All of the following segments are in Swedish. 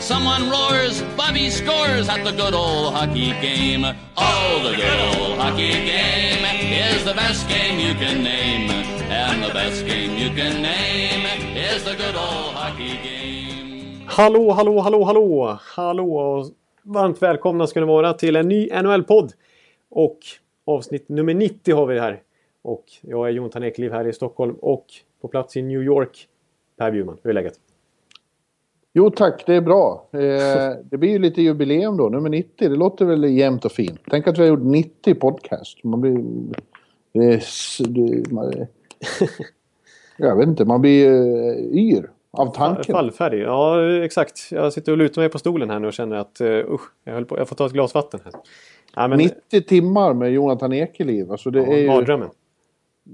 Someone roars, Bobby scores at the good old hockey game. Oh, the good old hockey game is the best game you can name. And the best game you can name is the good old hockey game. Hallå, hallå, hallå, hallå! Hallå och varmt välkomna ska ni vara till en ny NHL-podd. Och avsnitt nummer 90 har vi det här. Och jag är Jontan Ekliv här i Stockholm och på plats i New York. Per Bjurman, hur är läget? Jo tack, det är bra. Eh, det blir ju lite jubileum då, nummer 90. Det låter väl jämnt och fint. Tänk att vi har gjort 90 podcast. Man blir... Det, man, jag vet inte, man blir uh, yr av tanken. Fallfärdig. Ja, exakt. Jag sitter och lutar mig på stolen här nu och känner att uh, usch, jag, på, jag får ta ett glas vatten här. Ja, men, 90 timmar med Jonathan Ekeliv. Alltså det ja, är ju, mardrömmen.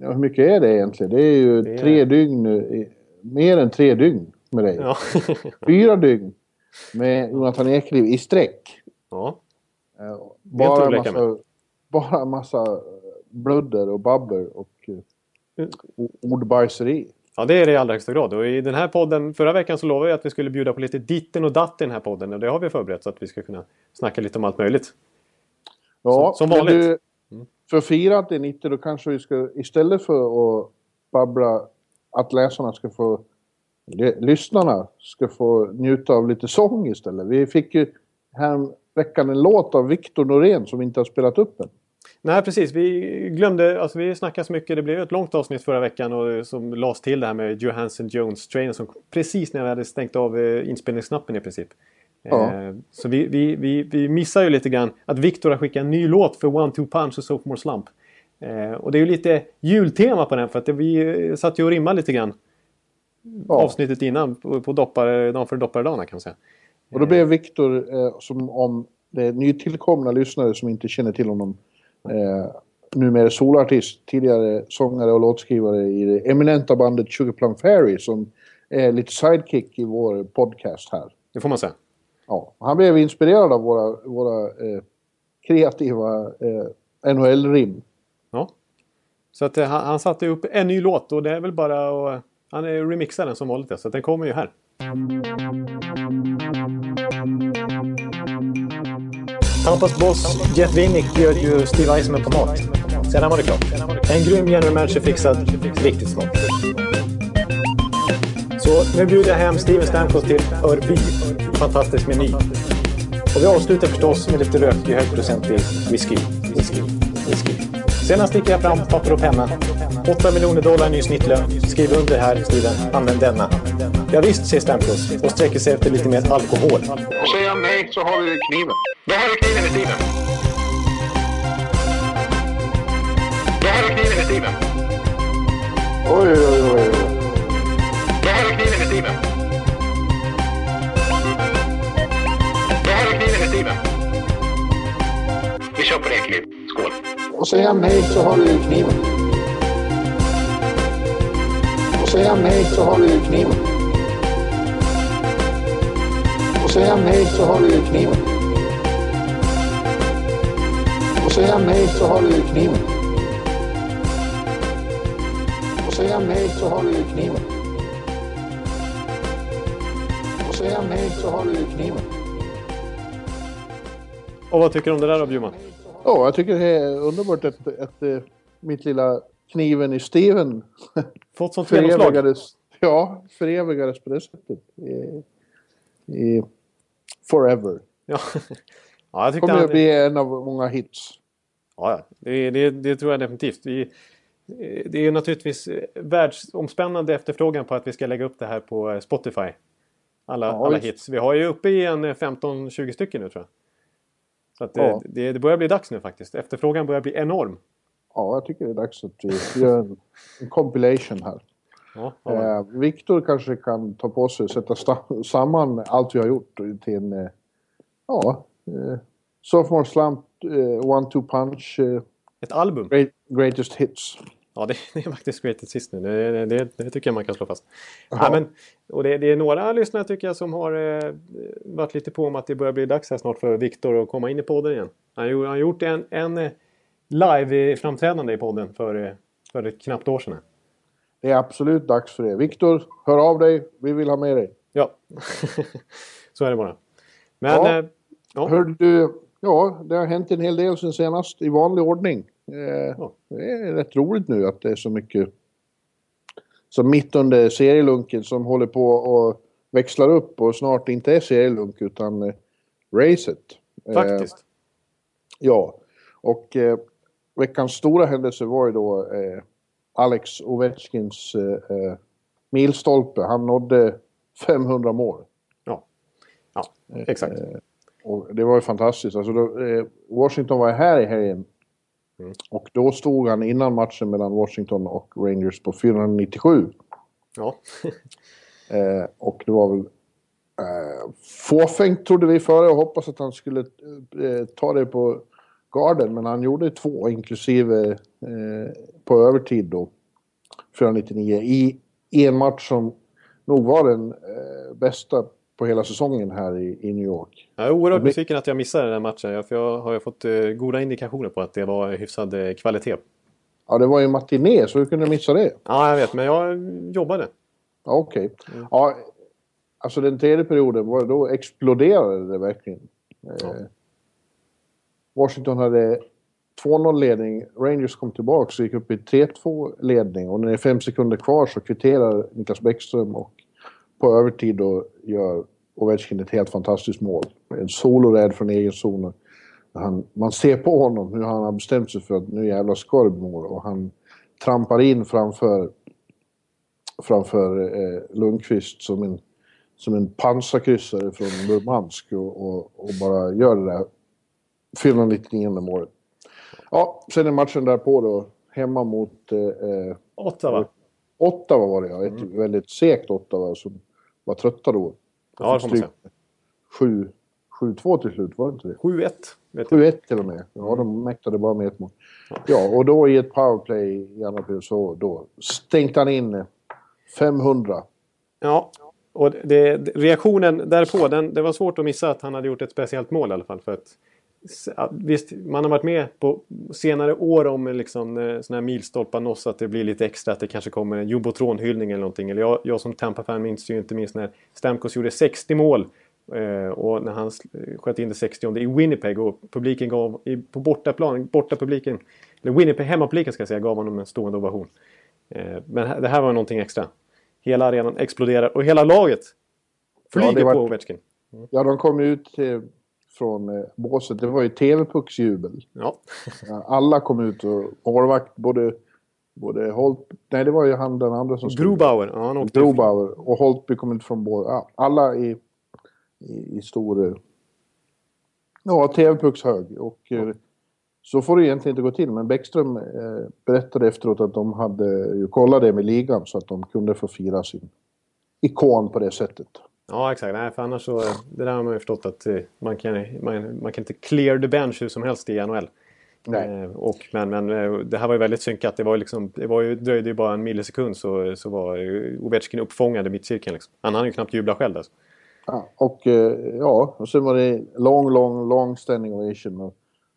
ja, hur mycket är det egentligen? Det är ju Det är- tre dygn Mer än tre dygn med dig. Ja. Fyra dygn med Jonathan Ekeliv i sträck. ja. Eh, Bara en massa, bara massa bludder och babber och eh, o- ordbajseri. Ja, det är det i allra högsta grad. Och i den här podden, förra veckan så lovade jag att vi skulle bjuda på lite ditten och datt i den här podden. Och det har vi förberett så att vi ska kunna snacka lite om allt möjligt. Ja, Som- som vanligt. Du, för att fira att det är 90 då kanske vi ska istället för att babbla att läsarna ska få lyssnarna ska få njuta av lite sång istället. Vi fick ju här veckan en låt av Viktor Norén som vi inte har spelat upp än. Nej, precis. Vi glömde, alltså vi snackade så mycket. Det blev ett långt avsnitt förra veckan och som lades till det här med Johansson Jones trainen som precis när vi hade stängt av eh, inspelningsknappen i princip. Ja. Eh, Så vi, vi, vi, vi missar ju lite grann att Viktor har skickat en ny låt för One Two Punch och Sophomore Slump. Eh, Och det är ju lite jultema på den för att vi eh, satt ju och rimmade lite grann Ja. avsnittet innan på, på doppare, dagen för dopparedagarna kan man säga. Och då blev Viktor, eh, som om det är nytillkomna lyssnare som inte känner till honom, eh, numera solartist, tidigare sångare och låtskrivare i det eminenta bandet Sugar Plum Fairy som är lite sidekick i vår podcast här. Det får man säga. Ja, han blev inspirerad av våra, våra eh, kreativa eh, NHL-rim. Ja. Så att, eh, han, han satte upp en ny låt och det är väl bara att... Han är remixar den som vanligt så den kommer ju här. Tampas boss Jeff Winnick bjöd ju Steve Eisman på mat. Sedan var det klart. En grym general manager fixad, riktigt smart. Så nu bjuder jag hem Steven Stamkos till Örby. Fantastisk meny. Och vi avslutar förstås med lite rökig högprocentig whisky. Whisky. Whisky. Sedan sticker jag fram papper och penna. 8 miljoner dollar ny snittlön. Skriv under här, Steven. Använd denna. Ja, visst, säger Stamkos och sträcker sig efter lite mer alkohol. Och säger han nej så har vi kniven. Då har du kniven i Steven. Då har du kniven i Steven. Oj, oj, oj. Då har du kniven i Steven. Då har du kniven i Steven. Vi kör på det, Ekliv. Skål. Och säger han nej så har vi kniven. Och säger han nej så har vi kniven. Och säger han nej så har vi kniven. Och säger han nej så har vi kniven. Och säger han nej så har vi kniven. Och säger han nej så har vi kniven. Och vad tycker du om det där då, Bjurman? Ja, jag tycker det är underbart att, att, eh, mitt lilla kniven i Steven Fått sånt genomslag? ja, förevigades på det sättet. I, i forever. Ja. ja, jag tyckte kommer att bli en av många hits. Ja. Det, det, det tror jag definitivt. Vi, eh, det är naturligtvis eh, världsomspännande efterfrågan på att vi ska lägga upp det här på Spotify. Alla, Ja, alla hits. Vi har ju uppe i en eh, 15-20 stycken nu tror jag. Så det, Ja. det, det börjar bli dags nu faktiskt. Efterfrågan börjar bli enorm. Ja, jag tycker det är dags att vi gör en, en compilation här. Ja, ja. Eh, Viktor kanske kan ta på sig och sätta samman allt vi har gjort till en... Eh, ja, eh, Sophomore Slump, eh, One Two Punch, eh, Ett album. great, Greatest Hits. Ja, det, det är faktiskt great assist nu. Det, det, det, tycker jag man kan slå fast. Ja. Ja, men, och det, det är några lyssnare tycker jag som har eh, varit lite på om att det börjar bli dags här snart för Viktor att komma in i podden igen. Han har gjort en, en eh, live-framträdande i podden för, eh, för ett knappt år sedan. Det är absolut dags för det. Viktor, hör av dig. Vi vill ha med dig. Ja, så är det bara. Men Ja. eh, ja. Hör du, ja, det har hänt en hel del sen senast i vanlig ordning. Eh, Ja. Det är rätt roligt nu att det är så mycket som mitt under serielunken som håller på och växlar upp och snart inte är serielunk utan eh, racet. Eh, faktiskt. Ja, och eh, veckans stora händelse var ju då Alex Ovechkins milstolpe. Han nådde 500 mål. Ja. ja, exakt. Och det var ju fantastiskt. Alltså då, Washington var här i helgen. Mm. Och då stod han innan matchen mellan Washington och Rangers på 497. Ja. Eh, och det var väl eh, fåfängt trodde vi före och hoppas att han skulle eh, ta det på garden. Men han gjorde två inklusive eh, på övertid då. 499 i, en match som nog var den eh, bästa på hela säsongen här i, i New York. Jag är oerhört blir- besviken att jag missade den här matchen. För jag har ju fått eh, goda indikationer på att det var hyfsad eh, kvalitet. Ja, det var ju matiné så hur kunde du missa det? Ja, jag vet. Men jag jobbade. Ja, Okej. Ja, alltså den tredje perioden, var, då exploderade det verkligen. Ja. Eh, Washington hade 2-0 ledning, Rangers kom tillbaka och gick upp i 3-2 ledning och när det är fem sekunder kvar så kvitterar Niklas Bäckström och på övertid då gör Ovechkin ett helt fantastiskt mål. En soloräd från egen zon. Han, man ser på honom hur han har bestämt sig för att nu jävlar ska det bli mål och han trampar in framför framför eh, Lundqvist som en, som en pansarkryssare från Murmansk och, och, och bara gör det där 499 målet. Ja, sen är matchen därpå då, hemma mot eh, eh, Ottawa. Ottawa var det ja. Ett väldigt segt Ottawa som var trötta då. Ja, det får man säga. Sju- 7-2 till slut, var det inte det? 7-1. Vet jag. 7-1 till och med. Ja, de mäktade bara med ett mål. Ja, och då i ett powerplay i andra så då stänkte han in eh, 500. Ja, och det, reaktionen därpå, den, det var svårt att missa att han hade gjort ett speciellt mål i alla fall. För att, visst, man har varit med på senare år om liksom, eh, såna här milstolpar nås, att det blir lite extra, att det kanske kommer en jumbotron-hyllning eller någonting. Eller jag, jag som Tampa-fan minns ju inte minst när Stamkos gjorde 60 mål. Eh, och när han sl- sköt in det 60 i Winnipeg och publiken gav, på bortaplan, borta publiken, eller Winnipeg, hemmapubliken ska jag säga, gav honom en stående ovation. Eh, men det här var någonting extra. Hela arenan exploderar och hela laget flyger det var- på Ovechkin. Ja, de kom ut eh, från eh, båset. Det var ju TV-pucksjubel. Ja. Ja, Alla kom ut och målvakt, både, både Holt... Nej, det var ju han den andra som stod. Grubauer, ja, han åkte Grobauer och Holtby kom ut från. Ja, alla i, i, i stor... eh, Ja, TV-puckshög. Och eh, så får det egentligen inte gå till. Men Bäckström eh, berättade efteråt att de hade ju kollat det med ligan så att de kunde få fira sin ikon på det sättet. Ja, exakt. Nej, för annars så... Det där har man ju förstått att eh, man kan, man, man kan inte clear the bench hur som helst i NHL. Nej. Eh, och, men, men eh, det här var ju väldigt synkat. Det, var liksom, det var ju, dröjde ju bara en millisekund så, så var Ovechkin uppfångad i mittcirkeln. Liksom. Han hann ju knappt jubla själv. Alltså. Ja, och ja, och sen var det lång, lång, lång standing ovation. Och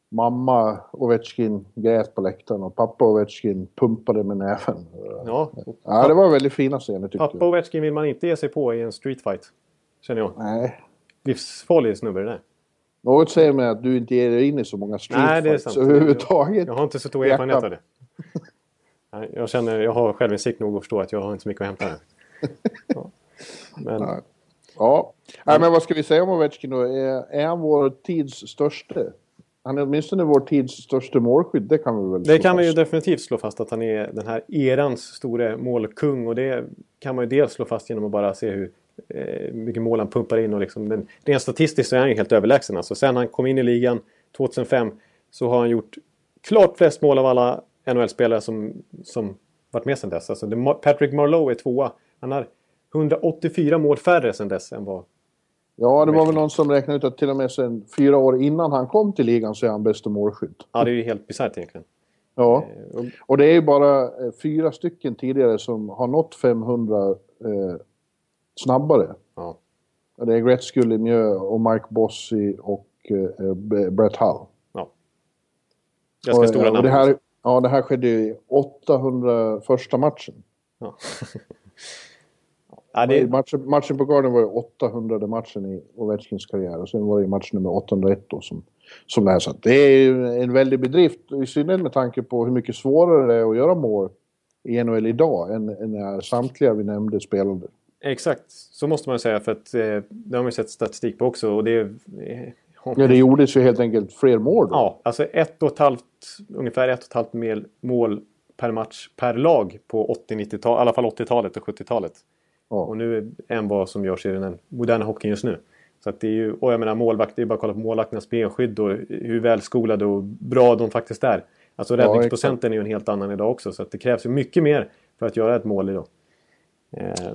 mamma Ovechkin grät på läktaren och pappa Ovechkin pumpade med näven. Ja, Ja, det var väldigt fina scener tyckte pappa jag. Ovechkin vill man inte ge sig på i en streetfight. Känner jag. Nej. Livsfarlig snubbe det där. Något säger mig att du inte ger dig in i så många streetfights överhuvudtaget. Jag har inte så stor erfarenhet av det. Nej, jag känner, jag har självinsikt nog att förstå att jag har inte så mycket att hämta här. Ja. Men. Ja. Nej, men vad ska vi säga om Ovechkin då? Är, han vår tids största? Han är åtminstone vår tids största målskydd, det kan vi väl det kan vi ju fast. definitivt slå fast att han är den här erans store målkung. Och det kan man ju dels slå fast genom att bara se hur eh, mycket mål han pumpar in. Och liksom, men rent statistiskt så är han ju helt överlägsen. Alltså, sen han kom in i ligan 2005 så har han gjort klart flest mål av alla NHL-spelare som, som varit med sedan dess. Alltså, Patrick Marlowe är tvåa. Han har 184 mål färre sedan dess än vad Ja, det var väl någon som räknade ut att till och med sen fyra år innan han kom till ligan så är han bästa målskytt. Ja, det är ju helt bisarrt egentligen. Ja, Eh, och- det är ju bara eh, fyra stycken tidigare som har nått 500 eh, snabbare. Ja. Det är Gretzky, Lemieux och Mike Bossy och eh, Brett Hull. ja. Ganska och, stora och namn. det här, Ja, det här skedde i 800 första matchen. Ja. ja, det, Matchen, matchen på Garden var ju 800 matchen i Ovechkins karriär och sen var det ju match nummer 801 då som, som det här. Så det är ju en väldig bedrift, i synnerhet med tanke på hur mycket svårare det är att göra mål i NHL idag än, än när samtliga vi nämnde spelade. Exakt, så måste man ju säga för att eh, det har man ju sett statistik på också. Och det, eh, Ja, det gjordes ju helt enkelt fler mål då. Ja, alltså ett och ett halvt, ungefär ett och ett halvt mål per match per lag på 80-90-talet, i alla fall 80-talet och 70-talet. Ja. Och nu än vad som görs i den moderna hockeyn just nu. Så att det är ju, och jag menar målvakt, det är bara att kolla på målvakternas benskydd och hur välskolade och bra de faktiskt är. Alltså Ja, räddningsprocenten är ju en helt annan idag också. Så att det krävs ju mycket mer för att göra ett mål idag. Eh,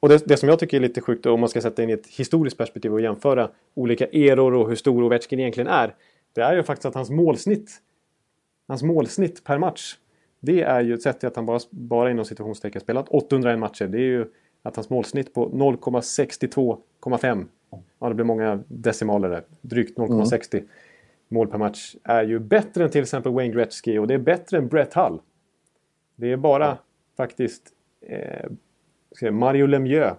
och det, det som jag tycker är lite sjukt om man ska sätta in i ett historiskt perspektiv och jämföra olika eror och hur stor Ovechkin egentligen är. Det är ju faktiskt att hans målsnitt, hans målsnitt per match. Det är ju ett sätt till att han bara, bara inom situationstecken spelat 801 matcher. Det är ju att hans målsnitt på 0,62,5. Ja, det blir många decimaler där. Drygt 0,60 mål per match. Är ju bättre än till exempel Wayne Gretzky och det är bättre än Brett Hull. Det är bara faktiskt eh, Mario Lemieux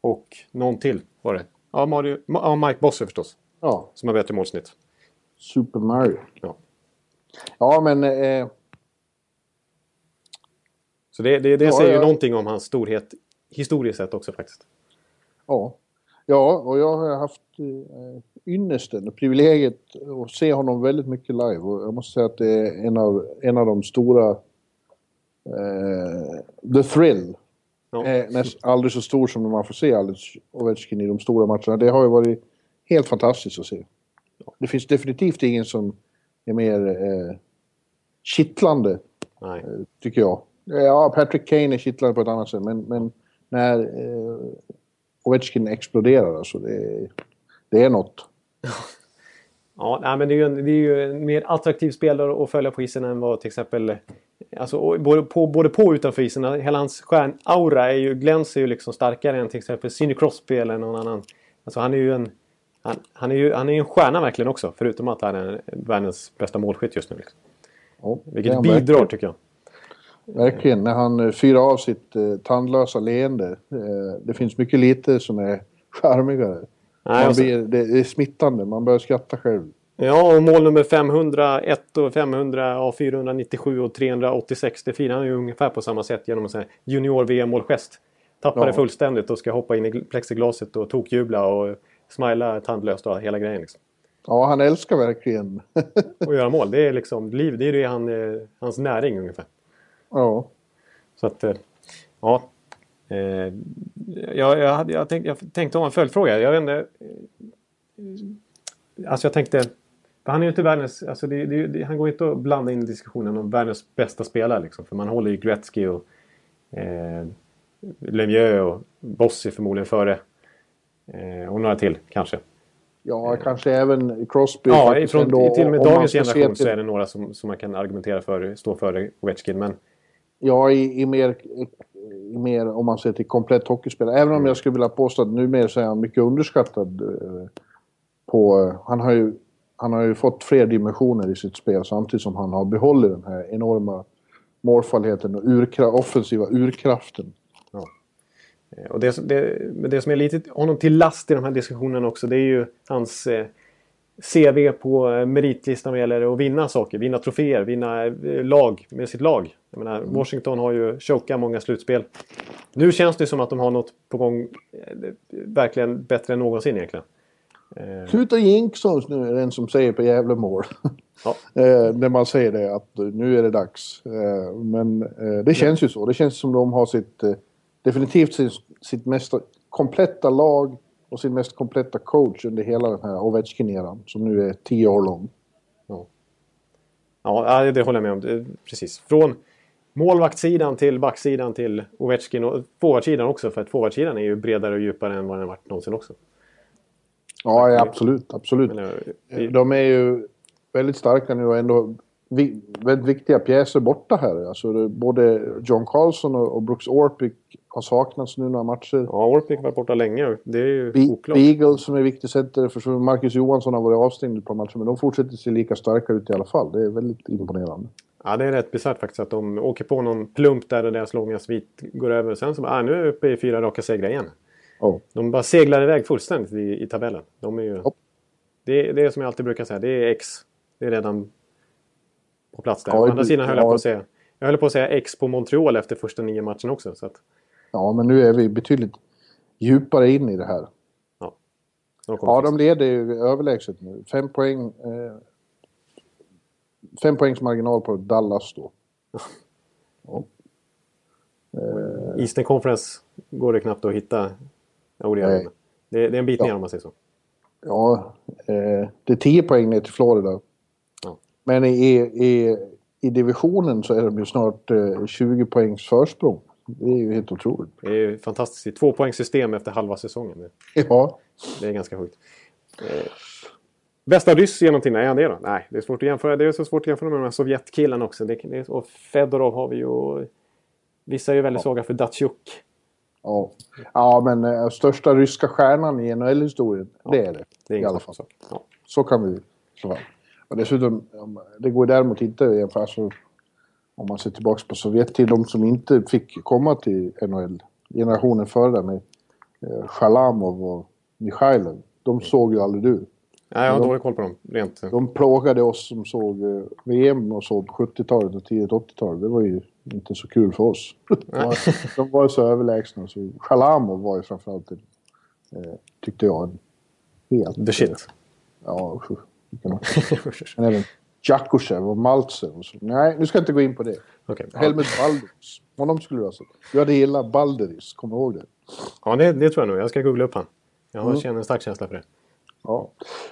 och någon till var det. Ja, Mario, Ma- ja, Mike Bosse förstås. Ja, Som har bättre målsnitt. Super Mario. Ja. Ja, men... Eh, Så det, det, det Ja, säger ju ja. någonting om hans storhet historiskt sett också faktiskt. ja. Ja, och jag har haft eh, ynnesten och privilegiet att se honom väldigt mycket live. Och jag måste säga att det är en av, en av de stora... Eh, the thrill. Ja. är näst, aldrig så stor som man får se Alex Ovechkin i de stora matcherna. Det har ju varit helt fantastiskt att se. Det finns definitivt ingen som är mer eh, kittlande, Nej. tycker jag. Ja, Patrick Kane är kittlande på ett annat sätt, men, men när eh, Ovechkin exploderar, alltså det, är- det är något. Ja, nej, men det är, ju en, det är ju en mer attraktiv spelare att följa på isen än vad till exempel... Alltså, både, på, både på och utanför isen. Hela hans stjärnaura är ju, glänser ju liksom starkare än till exempel Sidney Crosby eller någon annan. Alltså han är ju en... Han, han är ju han är en stjärna verkligen också. Förutom att han är världens bästa målskytt just nu. Liksom. Ja, Vilket bidrar verkligen. tycker jag. Verkligen, när han eh, fyrar av sitt eh, tandlösa leende. Eh, det finns mycket lite som är charmigare. Nej, Man och så- blir, det är smittande, man börjar skratta själv. Ja, och mål nummer 501 och 500 och 497 och 386. Det firar han ju ungefär på samma sätt genom en junior-VM-målgest. Tappar Ja. det fullständigt och ska hoppa in i gl- plexiglaset och tokjubla och smila tandlöst och hela grejen. Liksom. Ja, han älskar verkligen. Och göra mål. Det är liksom liv. Det är det han, eh, hans näring ungefär. Ja. Så att, eh, ja. Eh, jag, jag, hade, jag, tänkte, jag tänkte ha en följdfråga. Jag vet inte. eh, Alltså jag tänkte. Han är ju inte världens... Alltså det, det, han går inte att blanda in i diskussionen om världens bästa spelare. Liksom, för man håller ju Gretzky och eh, Lemieux och Bossy förmodligen före. Eh, och några till kanske. Ja, kanske även Crosby. Ja, ifrån, ändå, till och med dagens generation till- så är det några som, som man kan argumentera för står före Ovechkin. Men Ja, i, i, mer, i mer om man ser till komplett hockeyspelare. Även om jag skulle vilja påstå att numera så är han mycket underskattad. eh, På, han, har ju, han har ju fått fler dimensioner i sitt spel samtidigt som han har behållit den här enorma målfallheten och urkra, offensiva urkraften. Ja. Eh, och det, som- det, det som är lite honom till last i de här diskussionerna också det är ju hans eh, CV på eh, meritlistan vad gäller att vinna saker. Vinna troféer, vinna eh, lag med sitt lag. Jag menar, Washington har ju chokat många slutspel. Nu känns det som att de har något på gång eh, verkligen bättre än någonsin egentligen. Eh, Sluta jinxons nu är den som säger på jävla mål. Ja. eh, när man säger det att nu är det dags. Men det känns ju så. Det känns som de har sitt definitivt sitt, sitt mest kompletta lag och sin mest kompletta coach under hela den här Ovechkin-eran som nu är tio år lång. Ja, ja, det håller jag med om. Det- Precis. Från målvaktssidan till backsidan till Ovechkin och forwardsidan också. För att forwardsidan är ju bredare och djupare än vad den har varit någonsin också. Ja, ja absolut. absolut. Men, eh, De är ju väldigt starka nu och ändå vi, väldigt viktiga pjäser borta här. Alltså, både John Carlson och, och Brooks Orpik har saknats nu några matcher. Ja, Orpik har varit borta länge. Det är ju Be- oklart. Beagle som är viktig center. För Marcus Johansson har varit avstängd ett par matcher men de fortsätter se lika starka ut i alla fall. Det är väldigt imponerande. Ja, det är rätt bisarrt faktiskt att de åker på någon plump där och deras långa svit går över. Sen så bara, ah, nu är vi uppe i fyra raka segrar igen. Ja. De bara seglar iväg fullständigt i, i tabellen. De är ju, Ja. det, det är som jag alltid brukar säga, det är X. Det är redan på plats där. Ja, Å andra sidan höll jag ja. på att säga, jag höll på att säga X på Montreal efter första nio matcherna också. Så att, ja, men nu är vi betydligt djupare in i det här. de kommer Ja, de leder ju överlägset nu. Fem poäng. Eh, fem poängs marginal på Dallas då. Eastern Conference går det knappt att hitta. Jo, det, Nej. det. är en bit Ja. ner om man säger så. Ja, eh, det är 10 poäng ner till Florida. Ja. Men i, i, i divisionen så är de ju snart eh, 20 poängs försprång. Det är ju helt otroligt. Det är ju fantastiskt. Är Två poängs system efter halva säsongen. Ja, det är ganska sjukt. Eh, bästa ryss genom tiderna, är han det då? Nej, det är svårt att jämföra. Det är så svårt att jämföra med de här Sovjetkillarna också. Det, det, och Fedorov har vi ju. Vissa är ju väldigt svaga för Datsjuk. ja. ja men eh, största ryska stjärnan i NHL-historien, det är det. Det är I alla fall. sak. Ja. Så kan vi slå fast. Och dessutom, om- det går däremot inte att jämföra. Alltså, om man ser tillbaka på Sovjet till de som inte fick komma till NHL. Generationen före med eh, Shalamov och Mikhailov. De såg ju aldrig du. Nej, jag har De- dålig koll på dem. Rent. De plågade oss som såg eh, VM och så på 70-talet och tidigt 80-tal. Det var ju inte så kul för oss. Nej. de var ju så överlägsna. Så Shalamov var ju framförallt, en, eh, tyckte jag, en helt... The shit. Ja. Vilken man- Men även Jakushev och Maltsev och så. Nej, nu ska jag inte gå in på det. Okej. Helmut Balderis. Honom skulle du ha sett. Du hade gillat Balderis, kommer du ihåg det? Ja, det, det tror jag nog. Jag ska googla upp han. Jag Mm. har känner en stark känsla för det. Ja.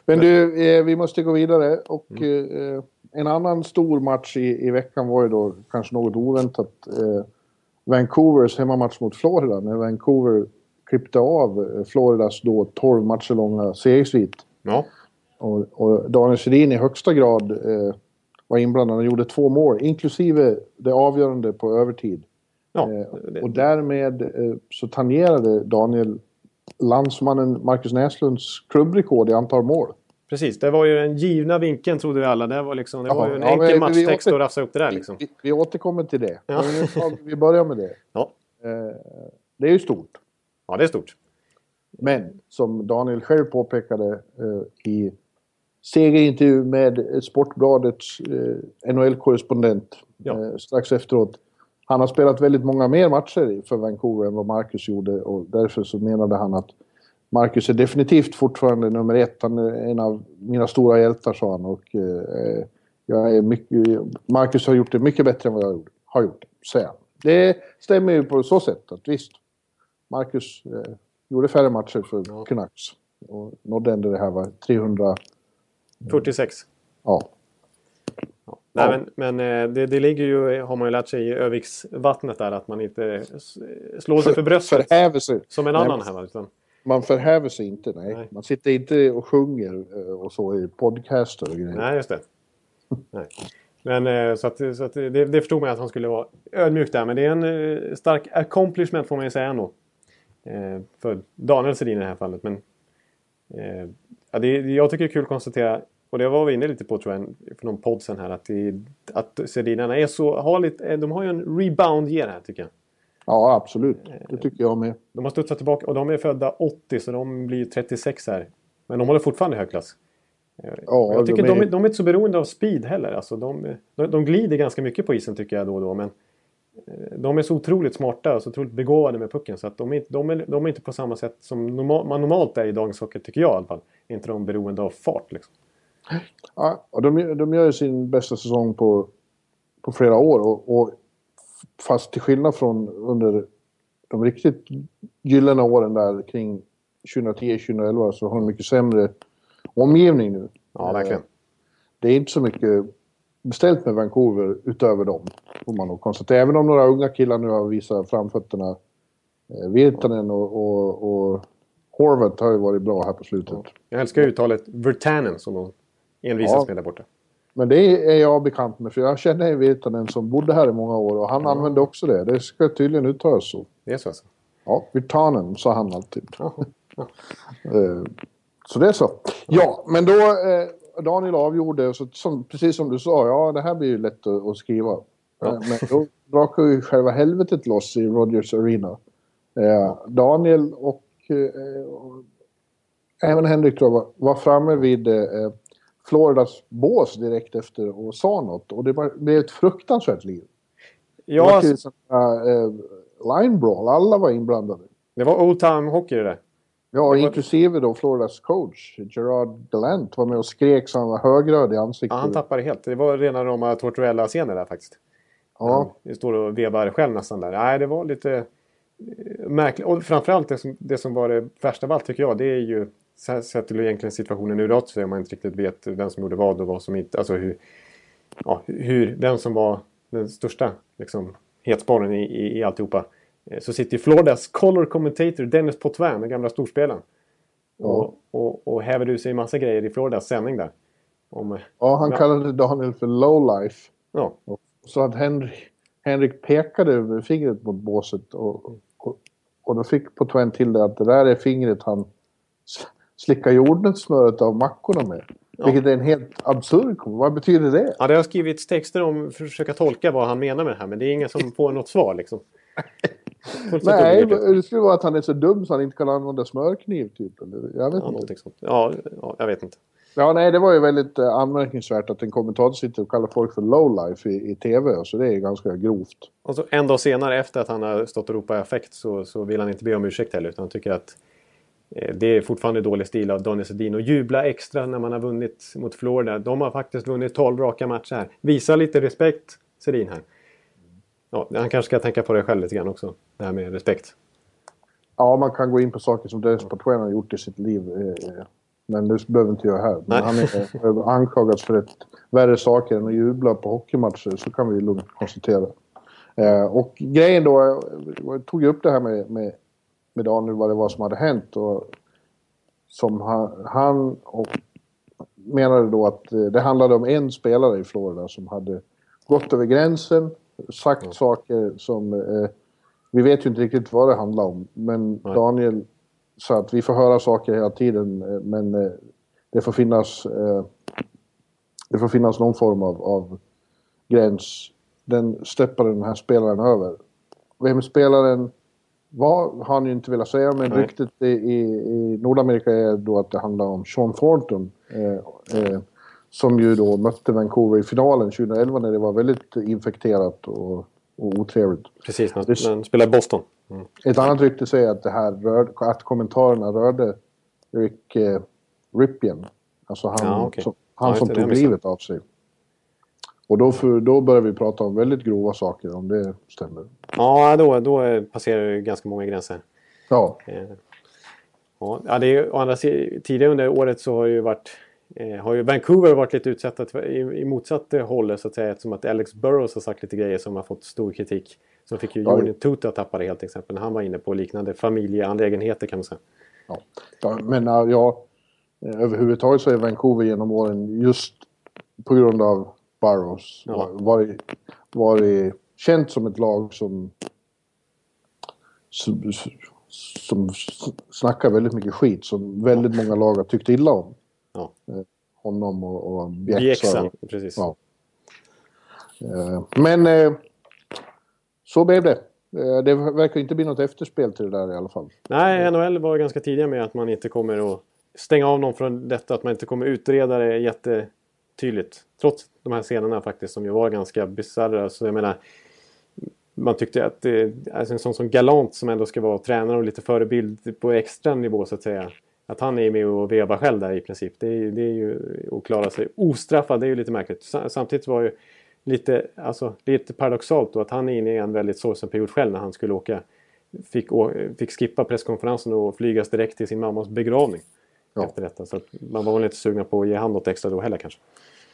Men du, eh, vi måste gå vidare. Och eh, en annan stor match i, i veckan var ju då kanske något oväntat. Eh, Vancouvers hemmamatch mot Florida. När Vancouver klippte av eh, Floridas då 12 matcher långa segersvit. Ja, Och, och Daniel Sedin i högsta grad eh, var inblandad. Han gjorde två mål, inklusive det avgörande på övertid. ja. Eh, det- och därmed eh, så tangerade Daniel landsmannen Marcus Näslunds klubbrekord i antal mål. precis. Det var ju den givna vinkeln trodde vi alla. Det var, liksom, det Ja, var ju en ja, enkel vi- matchtext vi- att rafsa upp det där. Liksom. Vi, vi återkommer till det. Ja. Vi- börjar med det. Ja. Eh, det är ju stort. ja, det är stort. Men som Daniel själv påpekade eh, i segerintervju med Sportbladets eh, NHL-korrespondent Ja. strax efteråt. Han har spelat väldigt många mer matcher för Vancouver än vad Marcus gjorde och därför så menade han att Marcus är definitivt fortfarande nummer ett. Han är en av mina stora hjältar, sa han. Och, eh, jag är mycket, Marcus har gjort det mycket bättre än vad jag har gjort, säger han. Det stämmer ju på så sätt att visst, Marcus eh, gjorde färre matcher för. Canucks. Och nådde ändå det här, var 300... 46. Ja. Nej, Ja. men, men eh, det, det ligger ju, har man ju lärt sig i Öviksvattnet där, att man inte slår sig för bröstet Förhäver sig. som en Nej, annan va, Utan, Man förhäver sig inte, nej. Nej. Man sitter inte och sjunger eh, och så i podcaster och grejer. nej, just det. Nej. Men eh, så, att, så att det, det förstod man att han skulle vara ödmjuk där. Men det är en stark accomplishment får man ju säga ändå. För Daniel Sedin i det här fallet. Men ja, det, jag tycker det är kul att konstatera, och det var vi inne lite på tror jag för någon podd sen här, att, det, att Sedinarna är så, har lite, de har ju en rebound year här tycker jag. Ja, absolut. Det tycker jag med. De har studsat tillbaka och de är födda 80 så de blir 36 här. Men de håller fortfarande hög klass. Ja, jag tycker de de är- är, de är inte så beroende av speed heller. Alltså de, de, de glider ganska mycket på isen tycker jag då och då. Men eh, de är så otroligt smarta och så otroligt begåvade med pucken. Så att de, är, de, är, de är inte på samma sätt som normal, man normalt är i dagens hockey, tycker jag i alla fall. Är inte de beroende av fart liksom. Ja, och de, de gör ju sin bästa säsong på, på flera år. Och, och fast till skillnad från under de riktigt gyllene åren där kring 2010-2011 så har de mycket sämre omgivning nu. Ja, verkligen. Det är inte så mycket beställt med Vancouver utöver dem. Får man nog konstatera. Även om några unga killar nu har visat framfötterna. Eh, Virtanen och, och, och Horvath har ju varit bra här på slutet. Jag älskar uttalet Vertanen som de envisas Ja. med där borta. Men det är jag bekant med för jag känner en Virtanen som bodde här i många år och han använde också det. Det ska tydligen uttalas så. Det är så alltså? Ja, Virtanen sa han alltid. Ja. Eh, Så det är så. Ja, men då eh, Daniel avgjorde, så, som, precis som du sa, ja det här blir ju lätt att, att skriva. Ja. Eh, Men då brakar ju själva helvetet loss i Rogers Arena. Eh, Daniel och, eh, och även Henrik tror jag var, var framme vid eh, Floridas bås direkt efter och sa något. Och det var, blev ett fruktansvärt liv. Det Ja, var alltså, till sådana, eh, line brawl, alla var inblandade. det var old time hockey det där. Ja, Det var- inklusive då Floridas coach, Gerard Gallant, var med och skrek så han var högröd i ansiktet. Ja, han tappade helt. Det var rena rama Tortorella-scener där faktiskt. Ja, Det står och vevar själv nästan där. Nej, det var lite eh, märkligt. Och framförallt det som, det som var det värsta av allt tycker jag, det är ju så här sätter du egentligen situationen ur åt sig om man inte riktigt vet vem som gjorde vad och vad som inte... Alltså hur... Ja, hur vem som var den största liksom, hetsporren i, i, i alltihopa. Eh, Så sitter ju Floridas color commentator Dennis Potvin, den gamla storspelaren. Och, och, och häver ur sig massa grejer i Floridas sändning där. Om, ja han Ja. kallade Daniel för lowlife. ja, så att Henrik, Henrik pekade fingret mot båset och, och, och då fick Potvin till det att det där är fingret han s- slickar jordnötssmöret av mackorna med. Vilket är en helt absurd kom- Vad betyder det? Ja, det har skrivits texter om för att försöka tolka vad han menar med det här, men det är ingen som får något svar liksom. Nej, det skulle vara att han är så dum så han inte kan använda smörkniv typ. Eller, jag vet Ja, inte. sånt. Ja, ja, jag vet inte. Ja, nej, det var ju väldigt eh, anmärkningsvärt att en kommentator sitter och kallar folk för lowlife i, i tv. Så det är ganska grovt. Och så en dag senare efter att han har stått och ropat affekt så, så vill han inte be om ursäkt heller utan han tycker att det är fortfarande dålig stil av Daniel Sedin att jubla extra när man har vunnit mot Florida. De har faktiskt vunnit 12 raka matcher här. Visa lite respekt Sedin här. Ja, han kanske ska tänka på det själv lite grann också. Det här med respekt. Ja, man kan gå in på saker som Dennis Potvin har gjort i sitt liv. eh, eh, Men det behöver inte jag här. Men han är eh, anklagats för ett värre saker än att jubla på hockeymatcher. Så kan vi lugnt konstatera. Eh, Och grejen då, jag tog upp det här med, med, med Daniel, vad det var som hade hänt. Och som han, han och menade då att eh, det handlade om en spelare i Florida som hade gått över gränsen, sagt saker som... Eh, vi vet ju inte riktigt vad det handlar om, men Nej. Daniel sa att vi får höra saker hela tiden, eh, men eh, det får finnas... Eh, det får finnas någon form av, av gräns. Den steppade den här spelaren över. Vem spelaren var har ju inte velat säga, men Nej. ryktet i, i, Nordamerika är då att det handlar om Sean Thornton. Eh, eh, som ju då mötte Vancouver i finalen 2011 när det var väldigt infekterat och, och otrevligt. Precis, när han spelar i Boston. Mm. Ett annat rykte säger att det här rör, att kommentarerna rörde Rick eh, Ripien. Alltså han, Ja, okej. som, han Ja, som tog livet av sig. Och då, för, då börjar vi prata om väldigt grova saker om det stämmer. Ja, då, då passerar det ganska många gränser. Ja, Eh, Ja, det är, å andra sidan, tidigare under året så har ju varit eh, har ju Vancouver varit lite utsatta i, i motsatt håll så att säga eftersom att Alex Burrows har sagt lite grejer som har fått stor kritik. Som fick ju Ja, Jordan Tuta tappa det helt till exempel när han var inne på liknande familjeanlägenheter kan man säga. ja. ja men äh, ja, eh, överhuvudtaget så är Vancouver genom åren just på grund av Burrows Ja. var- varit känt som ett lag som som, som snackar väldigt mycket skit som väldigt många lag har tyckt illa om. Ja. Eh, Honom och, och Bjäxa. Bjäxa, precis. Ja. Eh, Men eh, så blev det. Det verkar inte bli något efterspel till det där i alla fall. Nej, NHL var ganska tidiga med att man inte kommer att stänga av någon från detta. Att man inte kommer utreda det Tydligt. Trots de här scenerna faktiskt som ju var ganska bisarra. Så jag menar, man tyckte att det, alltså en sån som Galant som ändå ska vara tränare och lite förebild på extra nivå så att säga. Att han är med och vevar själv där i princip. Det är, ju- det är ju att klara sig ostraffad. Det är ju lite märkligt. Samtidigt var ju lite, alltså, lite paradoxalt då att han är inne i en väldigt sorgsen period själv när han skulle åka. Fick, fick skippa presskonferensen och flygas direkt till sin mammas begravning. Ja. Efter detta. Så man var väl inte sugna på att ge han något extra då heller kanske.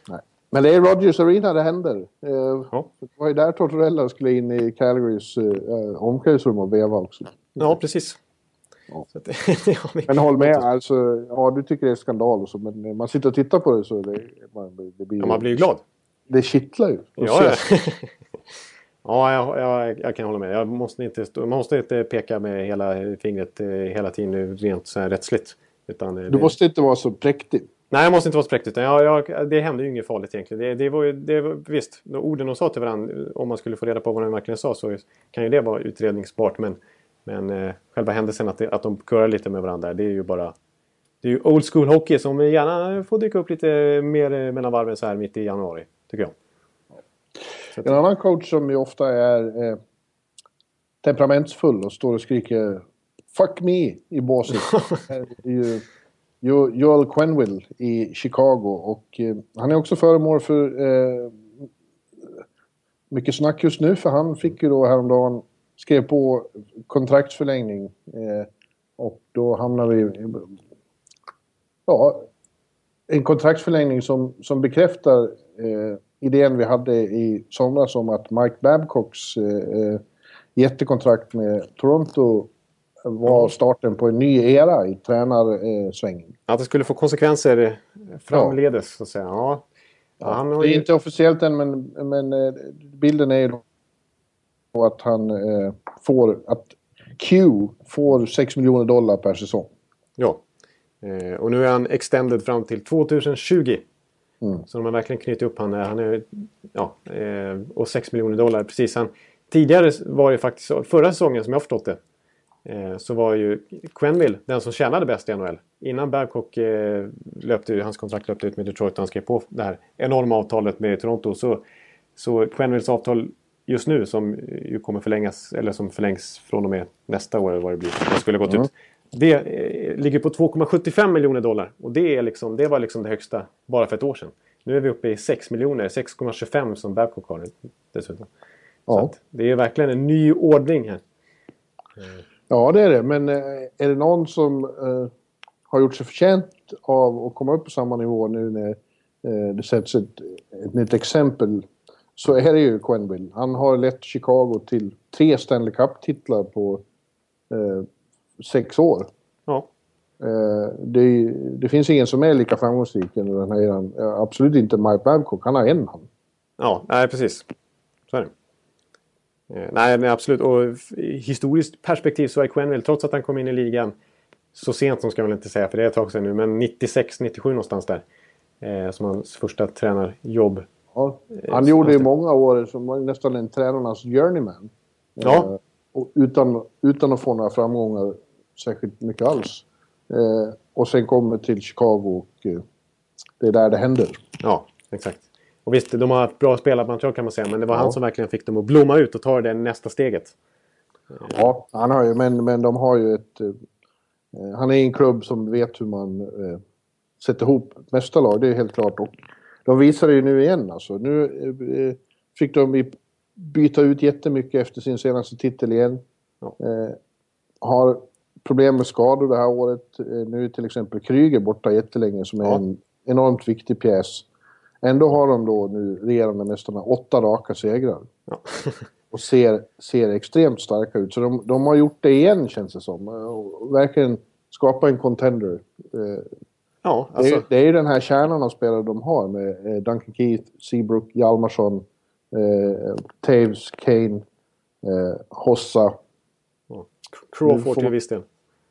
Nej. Men det är Rogers Arena det händer. Eh, Ja. Det var ju där Tortorella skulle in i Calgarys eh, omklädningsrum och veva också. Ja, precis. Ja. Att, ja, men- håll med, alltså, ja du tycker det är skandal och så, men när man sitter och tittar på det så det, man, det blir Ja, man blir ju glad. Det kittlar ju. Ja, ja. ja jag, jag, jag kan hålla med. Jag måste inte, man måste inte peka med hela fingret eh, hela tiden rent så här rättsligt. Utan, eh, Du det- måste inte vara så präktig. Nej, jag måste inte vara så präktig. utan Jag, jag, det hände ju inget farligt egentligen. Det, det var ju, det var, visst, de orden de sa till varandra, om man skulle få reda på vad de verkligen sa så kan ju det vara utredningsbart. Men, men eh, själva händelsen att, det, att de körar lite med varandra, det är ju bara... Det är ju old school hockey som gärna får dyka upp lite mer eh, mellan varven så här mitt i januari, tycker jag. Att, En annan coach som ju ofta är eh, temperamentsfull och står och skriker “Fuck me” i båset. Joel Quenville i Chicago. Och eh, han är också föremål för eh, mycket snack just nu för han fick ju då häromdagen skrev på kontraktsförlängning. Eh, och då hamnar vi i ja, en kontraktsförlängning som, som bekräftar eh, idén vi hade i somras om att Mike Babcocks eh, eh, jättekontrakt med Toronto var starten på en ny era i tränarsvängen. att det skulle få konsekvenser framledes, så att säga. Ja. Ja, han har Det är ju- inte officiellt än, men, men eh, bilden är ju då att han eh, får... Att Q får 6 miljoner dollar per säsong. Ja. Eh, och nu är han extended fram till 2020. Mm. Så de har verkligen knutit upp han. han är, ja, eh, och 6 miljoner dollar. Precis. Han, tidigare var det faktiskt förra säsongen som jag har förstått det. Eh, så var ju Quenville den som tjänade bäst i NHL. Innan Babcock eh, löpte, hans kontrakt löpte ut med Detroit och han skrev på det här enorma avtalet med Toronto. Så, så Quenvilles avtal just nu som ju kommer förlängas, eller som förlängs från och med nästa år eller vad det blir. Det skulle ha gått Mm. ut. Det eh, ligger på 2,75 miljoner dollar. Och det, är liksom, det var liksom det högsta bara för ett år sedan. Nu är vi uppe i 6 miljoner, 6,25 som Babcock har dessutom. Så Ja. att det är verkligen en ny ordning här. Ja, det är det. Men eh, är det någon som eh, har gjort sig förtjänt av att komma upp på samma nivå nu när eh, det sätts ett, ett nytt exempel så är det ju Quenville. Han har lett Chicago till tre Stanley Cup-titlar på eh, sex år. Ja, Eh, det, det finns ingen som är lika framgångsrik under den här eran. Absolut inte Mike Babcock. Han har en man. ja nej, precis. Så är det. Eh, Nej, nej, absolut. Och historiskt perspektiv så är Quenville, trots att han kom in i ligan så sent som ska man väl inte säga, för det är ett tag sedan nu, men 96-97 någonstans där. Eh, som hans första tränarjobb. Ja. Eh, Han gjorde konstigt. många år som var nästan en tränarnas journeyman. Ja. Eh, och utan, utan att få några framgångar särskilt mycket alls. Och sen kommer till Chicago och det är där det händer. Ja, exakt. Och visst, de har ett bra spelarmaterial kan man säga, men det var Ja. han som verkligen fick dem att blomma ut och ta det nästa steget. Ja, han har ju, men, men de har ju ett... Eh, han är i en klubb som vet hur man eh, sätter ihop mästarlag, det är helt klart. Och de visar det ju nu igen alltså. Nu eh, fick de byta ut jättemycket efter sin senaste titel igen. Ja. Eh, har problem med skador det här året. Eh, nu är till exempel Kryger borta jättelänge som är Ja. en enormt viktig pjäs. Ändå har de då nu regerande mästarna åtta raka segrar Ja. och ser, ser extremt starka ut. Så de, de har gjort det igen känns det som. Och verkligen skapa en contender. Eh, ja, Det, alltså. är, det är ju den här kärnan av spelare de har med eh, Duncan Keith, Seabrook, Hjalmarsson, eh, Taves, Kane, eh, Hossa. Crawford nu får- till viss del.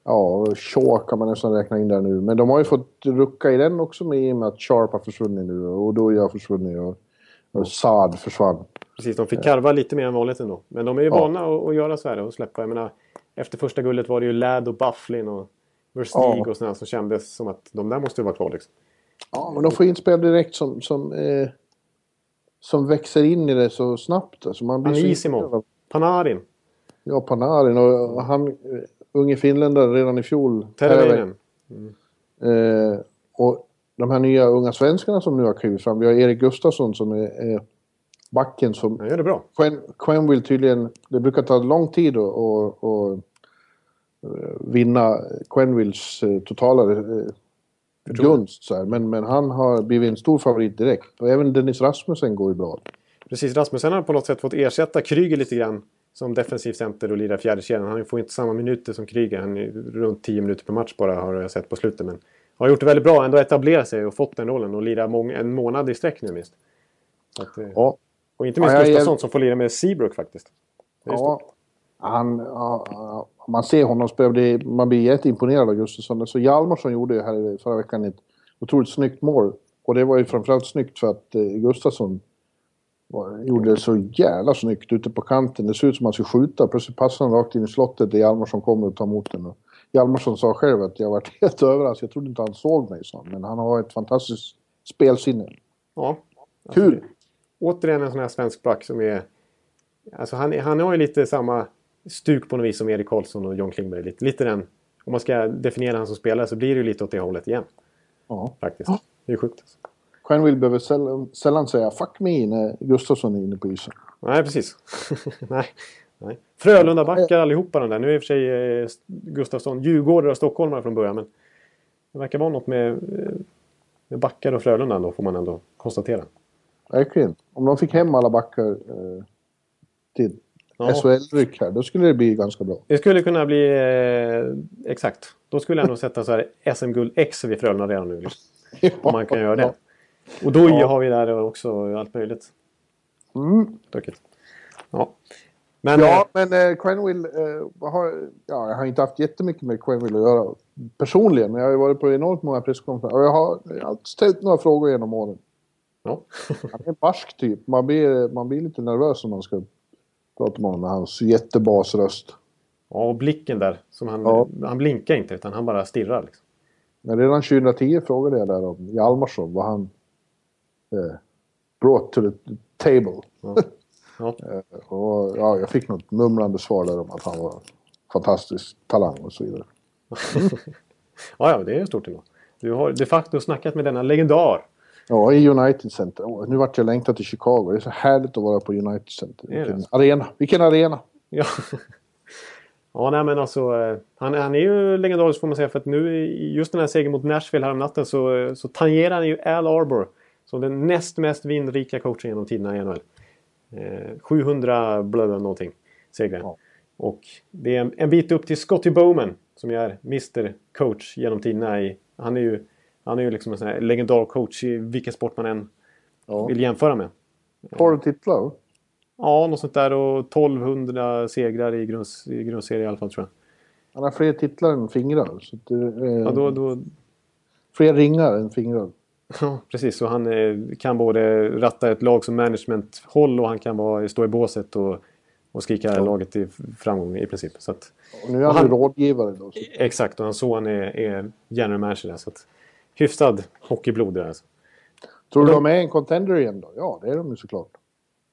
Ja, Shaw kan man nästan räkna in där nu. Men de har ju fått rucka i den också med i och med att Sharp har försvunnit nu och Oduya har försvunnit och, och Saad försvann. Precis, de fick karva lite mer än vanligt ändå. Men de är ju Ja. vana att, att göra så här och släppa. Jag menar, efter första guldet var det ju Ladd och Bufflin och Versteeg Ja. och sådana som kändes som att de där måste ju vara kvar liksom. Ja, men de får in spel direkt som, som, eh, som växer in i det så snabbt. Alltså man blir så Anissimo. imponerad. Panarin, Ja, Panarin och han, unge finländare redan i fjol. Terveinen. Eh, och de här nya unga svenskarna som nu har klivit fram. Vi har Erik Gustafsson som är, är backen som Han gör det bra. Quen, Quen vill tydligen... Det brukar ta lång tid att, att eh, vinna Quenvilles eh, totala eh, gunst. Så här. Men, men han har blivit en stor favorit direkt. Och även Dennis Rasmussen går ju bra. Precis, Rasmussen har på något sätt fått ersätta Kryger lite grann som defensiv center och lirar fjärde kedjan. Han får inte samma minuter som Kryger. Han är runt 10 minuter per match bara har jag sett på slutet. Men har gjort det väldigt bra. Ändå etablerat sig och fått den rollen och lirar en månad i sträck nu minst. Att, eh, Ja, Och inte minst Ja, jag är- Gustafsson som får lira med Seabrook faktiskt. Det är ja, han, ja, man ser honom spela, man blir jätteimponerad av Gustafsson. Så Hjalmarsson gjorde ju här förra veckan ett otroligt snyggt mål. Och det var ju framförallt snyggt för att eh, Gustafsson gjorde det så jävla snyggt ute på kanten. Det ser ut som att han skulle skjuta. Plötsligt passar han rakt in i slottet där Hjalmarsson kommer och tar emot den. Hjalmarsson sa själv att jag var helt överraskad. Jag trodde inte han såg mig, sa. Men han har ett fantastiskt spelsinne. Ja. Kul! Återigen en sån här svensk back som är... Alltså han, han har ju lite samma stuk på något vis som Erik Karlsson och John Klingberg. Lite, lite den... Om man ska definiera han som spelare så blir det ju lite åt det hållet igen. Ja. Faktiskt. Det är sjukt. Alltså. Quenneville behöver sällan, sällan säga “fuck me” när Gustafsson är inne på isen. Nej, precis. Nej. Nej. Frölunda-backar allihopa de där. Nu är i och för sig eh, Gustafsson djurgårdare och stockholmare från början. Men det verkar vara något med, eh, med backar och Frölunda då, får man ändå konstatera. Verkligen. Om de fick hem alla backar eh, till Ja. SHL-ryck här, då skulle det bli ganska bra. Det skulle kunna bli... Eh, exakt. Då skulle jag nog sätta så här SM-guld X vid Frölunda redan nu. Om man kan göra det. Och då Ja. har vi där också allt möjligt. Mm. Stökigt. Ja. Men... Ja, eh, men eh, Quenneville eh, har... Ja, jag har inte haft jättemycket med Quenneville att göra personligen, men jag har ju varit på enormt många presskonferenser och jag har, jag har ställt några frågor genom åren. ja. Han är en barsk typ. Man blir, man blir lite nervös om man ska prata med honom med hans jättebasröst. ja, och blicken där. Som han, Ja. han blinkar inte utan han bara stirrar. Liksom. Men redan 2010 frågade jag där om Hjalmarsson, vad han eh, brought to the table. Ja. Ja. Eh, och, ja, jag fick något mumlande svar där om att han var fantastisk talang och så vidare. ja, ja, det är stort ändå. Du har de facto snackat med denna legendar. Ja, i United Center. Åh, nu vart jag längtat till Chicago. Det är så härligt att vara på United Center. Vilken arena! Vilken arena! Ja. Ja, nej men alltså. eh, Han, han är ju legendarisk får man säga. För att nu just den här segern mot Nashville häromnatten så, eh, så tangerar han ju Al Arbor. Som den näst mest vinnrika coachen genom tiderna i NHL. Eh, 700 blö någonting segrar. Ja. Och det är en, bit upp till Scotty Bowman. Som är Mr Coach genom tiderna. I, han är ju, han är ju liksom en sån här legendarcoach i vilken sport man än Ja. vill jämföra med. 12 titlar. Ja, något sånt där och 1200 segrar i, grunds, i grundserie i alla fall tror jag. Han har fler titlar än fingrar. Så det, eh, Ja, då, då, Fler ringar än fingrar. Ja, precis. Och han eh, kan både ratta ett lag som management-håll och han kan vara, stå i båset och, och skrika laget till framgång i princip. Så att, Och nu är Och han, han- rådgivare då. Så. exakt, och hans son är, är general manager där. Så att, hyfsad hockeyblod där alltså. Tror du de de- är en contender igen då? Ja, det är de ju såklart.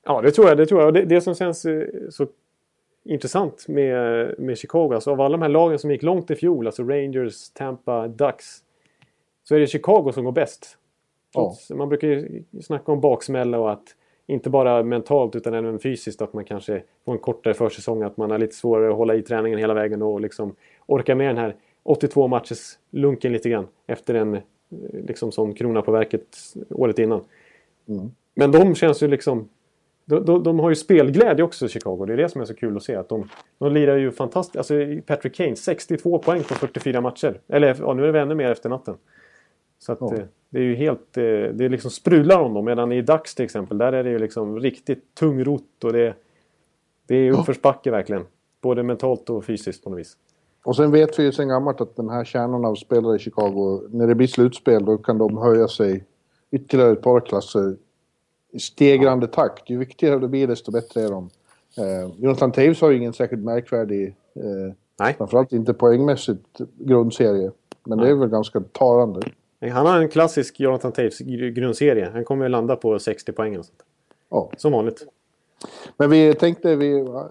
Ja, det tror jag. Det, tror jag. Det, det som känns eh, så intressant med, med Chicago, alltså av alla de här lagen som gick långt i fjol, alltså Rangers, Tampa, Ducks, så är det Chicago som går bäst. Trots, Man brukar ju snacka om baksmälla och att inte bara mentalt utan även fysiskt att man kanske får en kortare försäsong, att man har lite svårare att hålla i träningen hela vägen och liksom orka med den här 82 matchers lunken lite grann efter en eh, liksom som krona på verket året innan. Men de känns ju liksom de, de, de har ju spelglädje också Chicago. Det är det som är så kul att se. Att de, de lirar ju fantastiskt. Alltså Patrick Kane, 62 poäng på 44 matcher. Eller ja, nu är det ännu mer efter natten. Så att Ja. det är ju helt... eh, Det är liksom sprudlar om dem. Medan i Dax till exempel, där är det ju liksom riktigt tungrot och det, det är uppförsbacke verkligen. Både mentalt och fysiskt på något vis. Och sen vet vi ju sen gammalt att den här kärnan av spelare i Chicago, när det blir slutspel då kan de höja sig ytterligare ett par klasser i stegrande takt. Ju viktigare det blir desto bättre är de. Eh, Jonathan Taves har ju ingen särskilt märkvärdig, eh, Nej. framförallt inte poängmässigt, grundserie. Men det är väl ganska talande. Han har en klassisk Jonathan Taves gr- grundserie. Han kommer att landa på 60 poäng och sånt. Ja. Som vanligt. Men vi tänkte vi... eh,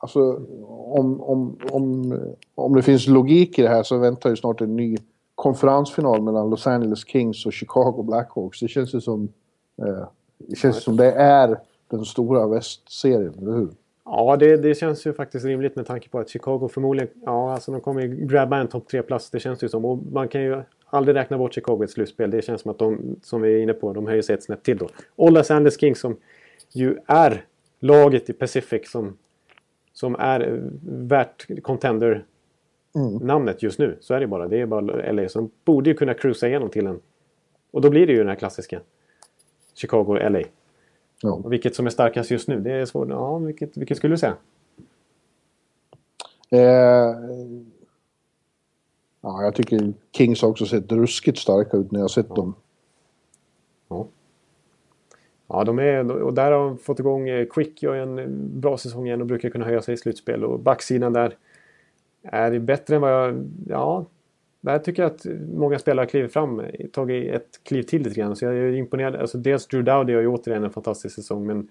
Alltså om, om, om, om det finns logik i det här så väntar ju snart en ny konferensfinal mellan Los Angeles Kings och Chicago Blackhawks. Det känns ju som... Eh, det känns som det är den stora västserien, eller hur? Ja, det, det känns ju faktiskt rimligt med tanke på att Chicago förmodligen... Ja, alltså de kommer ju grabba en topp 3-plats. Det känns ju som. Och man kan ju aldrig räkna bort Chicago i ett slutspel. Det känns som att de, som vi är inne på, de höjer sig ett snäpp till då. Och Los Angeles Kings som ju är laget i Pacific som, som är värt contender namnet just nu. Så är det bara. Det är bara LA. Så de borde ju kunna cruisa igenom till en... Och då blir det ju den här klassiska Chicago-LA. Ja. Och vilket som är starkast just nu, det är svårt. Ja, vilket, vilket skulle du säga? Eh, ja, jag tycker Kings har också sett ruskigt starka ut när jag sett dem. Ja. Ja, de är, och där har de fått igång eh, Quick gör en bra säsong igen och brukar kunna höja sig i slutspel. Och backsidan där är det bättre än vad jag... Ja, där tycker jag att många spelare har klivit fram, tagit ett kliv till lite grann. Så jag är imponerad. Alltså dels Drew Dowdy har ju återigen en fantastisk säsong, men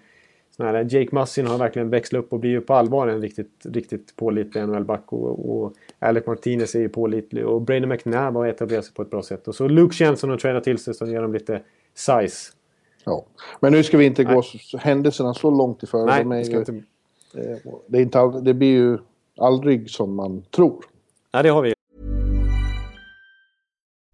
här Jake Mussin har verkligen växlat upp och blir ju på allvar en riktigt, riktigt pålitlig NHL-back. Och, och Alec Martinez är ju pålitlig och Brandon McNabb har etablerat sig på ett bra sätt. Och så Luke Jensen har tränat till sig så ger dem lite size. Ja. Men nu ska vi inte gå s- händelserna så långt i förväg. Nej, det ju- inte... eh, det, är inte all, det blir ju aldrig som man tror. Nej, det har vi.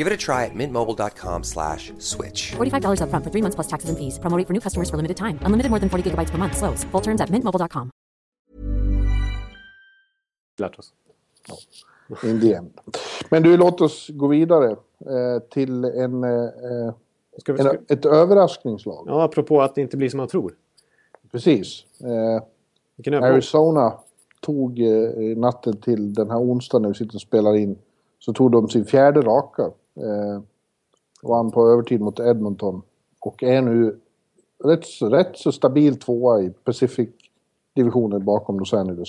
Give it a try at mintmobile.com slash switch. $45 upfront for three months plus taxes and fees. Promo rate for new customers for limited time. Unlimited more than 40 gigabytes per month. Slows. Full terms at mintmobile.com. Lärt oss. In the end. Men du, låt oss gå vidare eh, till en, eh, eh, Ska vi, ska, en, ett överraskningslag. ja, apropå att det inte blir som man tror. Precis. Eh. Arizona tog eh, natten till den här onsdagen när vi sitter och spelar in. Så tog de sin fjärde raka. Eh, vann på övertid mot Edmonton. Och är nu rätt, så- rätt så stabil tvåa i Pacific-divisionen bakom Los Angeles.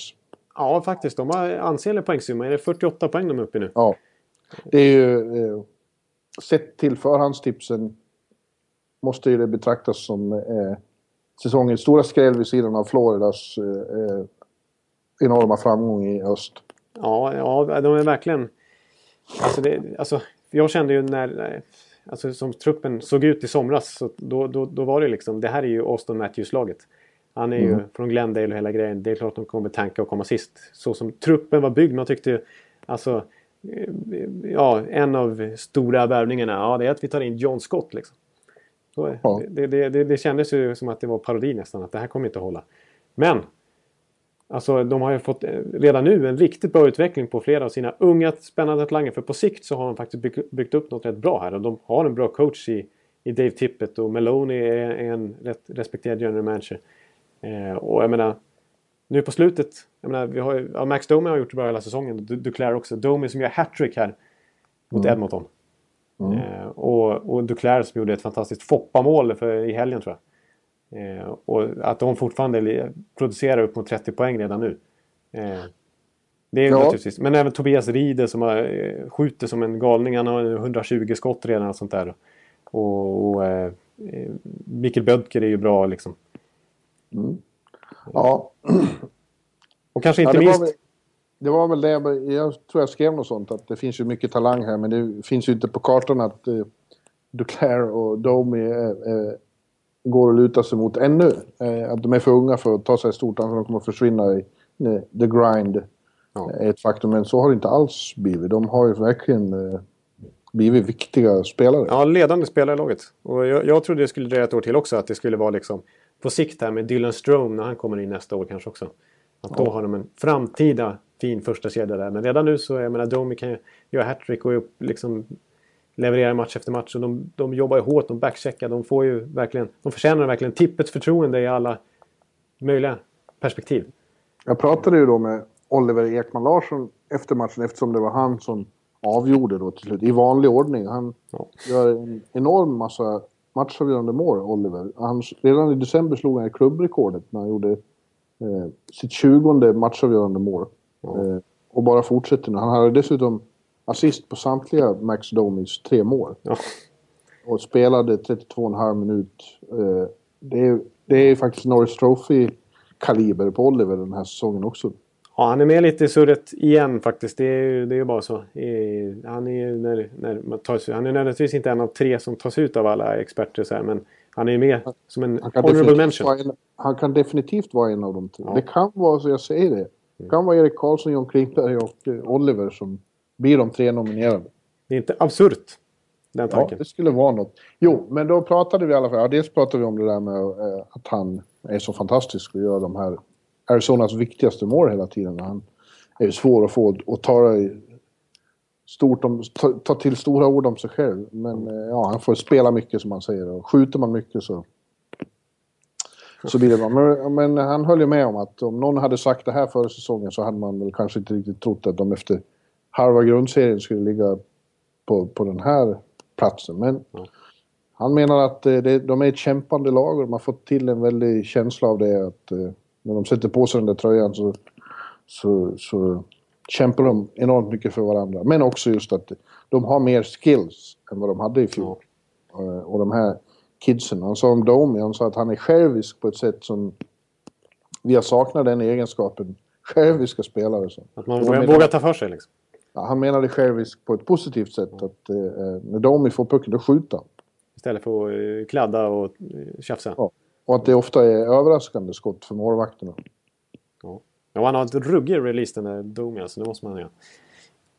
Ja, faktiskt. De har ansenlig poängsumma. Är det 48 poäng de är uppe i nu? Ja. Det är ju... Eh, sett till förhandstipsen måste ju det betraktas som eh, säsongens stora skräll vid sidan av Floridas eh, eh, enorma framgång i öst. Ja, ja de är verkligen... Alltså, det, alltså jag kände ju när... Alltså som truppen såg ut i somras. Så då, då, då var det liksom... Det här är ju Austin Matthews-laget. Han är ju från Glendale och hela grejen. Det är klart de kommer tanka och komma sist. Så som truppen var byggd. Man tyckte ju... Alltså... eh, Ja, en av stora värvningarna. Ja, det är att vi tar in John Scott liksom. Så, Ja. det, det, det, det kändes ju som att det var parodi nästan. Att det här kommer inte att hålla. Men Alltså de har ju fått eh, redan nu en riktigt bra utveckling på flera av sina unga spännande talanger. För på sikt så har de faktiskt byggt, byggt upp något rätt bra här. Och de har en bra coach i, i Dave Tippett och Maloney är, en rätt respekterad general manager. Eh, och jag menar, nu på slutet, jag menar, vi har ju, ja, Max Domi har gjort det bra hela säsongen. Du, Duclair också. Domi som gör hattrick här mot Edmonton. Eh, och, och Duclair som gjorde ett fantastiskt Foppa-mål för, i helgen tror jag. Eh, och att de fortfarande producerar upp mot 30 poäng redan nu. Eh, det är Ja. naturligtvis. Men även Tobias Rieder som har, eh, skjuter som en galning. Han har 120 skott redan och sånt där. Och, och eh, eh, Mikkel Bödker är ju bra liksom. Ja, Och kanske ja inte det, var minst... väl, det var väl det jag, jag tror jag skrev något sånt att det finns ju mycket talang här men det finns ju inte på kartan att eh, Duclair och Domi eh, eh, går att luta sig mot ännu. Eh, att de är för unga för att ta sig stort ansvar. De kommer att försvinna i eh, the grind. Ja. är ett faktum. Men så har det inte alls blivit. De har ju verkligen eh, blivit viktiga spelare. Ja, ledande spelare i laget. Och jag, jag trodde det skulle dröja ett år till också. Att det skulle vara liksom på sikt här med Dylan Strome när han kommer in nästa år kanske också. Att då har de en framtida fin första kedja där. Men redan nu så, jag menar, Domi kan ju göra hattrick och upp, liksom leverera match efter match. Och de, de jobbar ju hårt, de backcheckar. De får ju verkligen, de förtjänar verkligen tippets förtroende i alla möjliga perspektiv. Jag pratade ju då med Oliver Ekman Larsson efter matchen eftersom det var han som avgjorde då till slut. I vanlig ordning. Han Ja. gör en enorm massa matchavgörande mål, Oliver. Han, redan i december slog han klubbrekordet när han gjorde eh, sitt tjugonde matchavgörande mål. Eh, och bara fortsätter nu. Han hade dessutom assist på samtliga Max Domis tre mål. Ja. Och spelade 32,5 minut. Eh, det, är, det är faktiskt Norris Trophy-kaliber på Oliver den här säsongen också. Ja, han är med lite i surret igen faktiskt. Det är ju, det är ju bara så. Han är, när, när man tar, sig- han är nödvändigtvis inte en av tre som tas ut av alla experter. Så här, men han är ju med som en honorable mention. en, han kan definitivt vara en av de tre. Ja. Det kan vara, så jag säger det. Det kan vara Erik Karlsson, John Klingberg och eh, Oliver som blir de tre nominerade. Det är inte absurt. Den Ja, tanken. det skulle vara något. Jo, men då pratade vi i alla fall. Ja, dels pratade vi om det där med eh, att han är så fantastisk och gör de här Arizonas viktigaste mål hela tiden. Han är ju svår att få att ta, det stort om, ta, ta till stora ord om sig själv. Men eh, ja, han får spela mycket som han säger och skjuter man mycket så så blir det bra. Men, men han höll ju med om att om någon hade sagt det här före säsongen så hade man väl kanske inte riktigt trott att de efter halva grundserien skulle ligga på, på den här platsen. Men han menar att eh, det, de är ett kämpande lag och de har fått till en väldig känsla av det. Att eh, när de sätter på sig den där tröjan så, så, så kämpar de enormt mycket för varandra. Men också just att de har mer skills än vad de hade i fjol. Eh, Och de här kidsen, han sa om Domi, han sa att han är självisk på ett sätt som vi har saknat den egenskapen. Själviska spelare. Så. Att man vågar ta för sig. Liksom. Ja, han menade självisk på ett positivt sätt. Att eh, när Domi får pucken, då skjuter han. Istället för att eh, kladda och eh, tjafsa. Ja. Och att det ofta är överraskande skott för målvakterna. Ja, han har ett ruggig release den där Domi, alltså. Det måste man göra.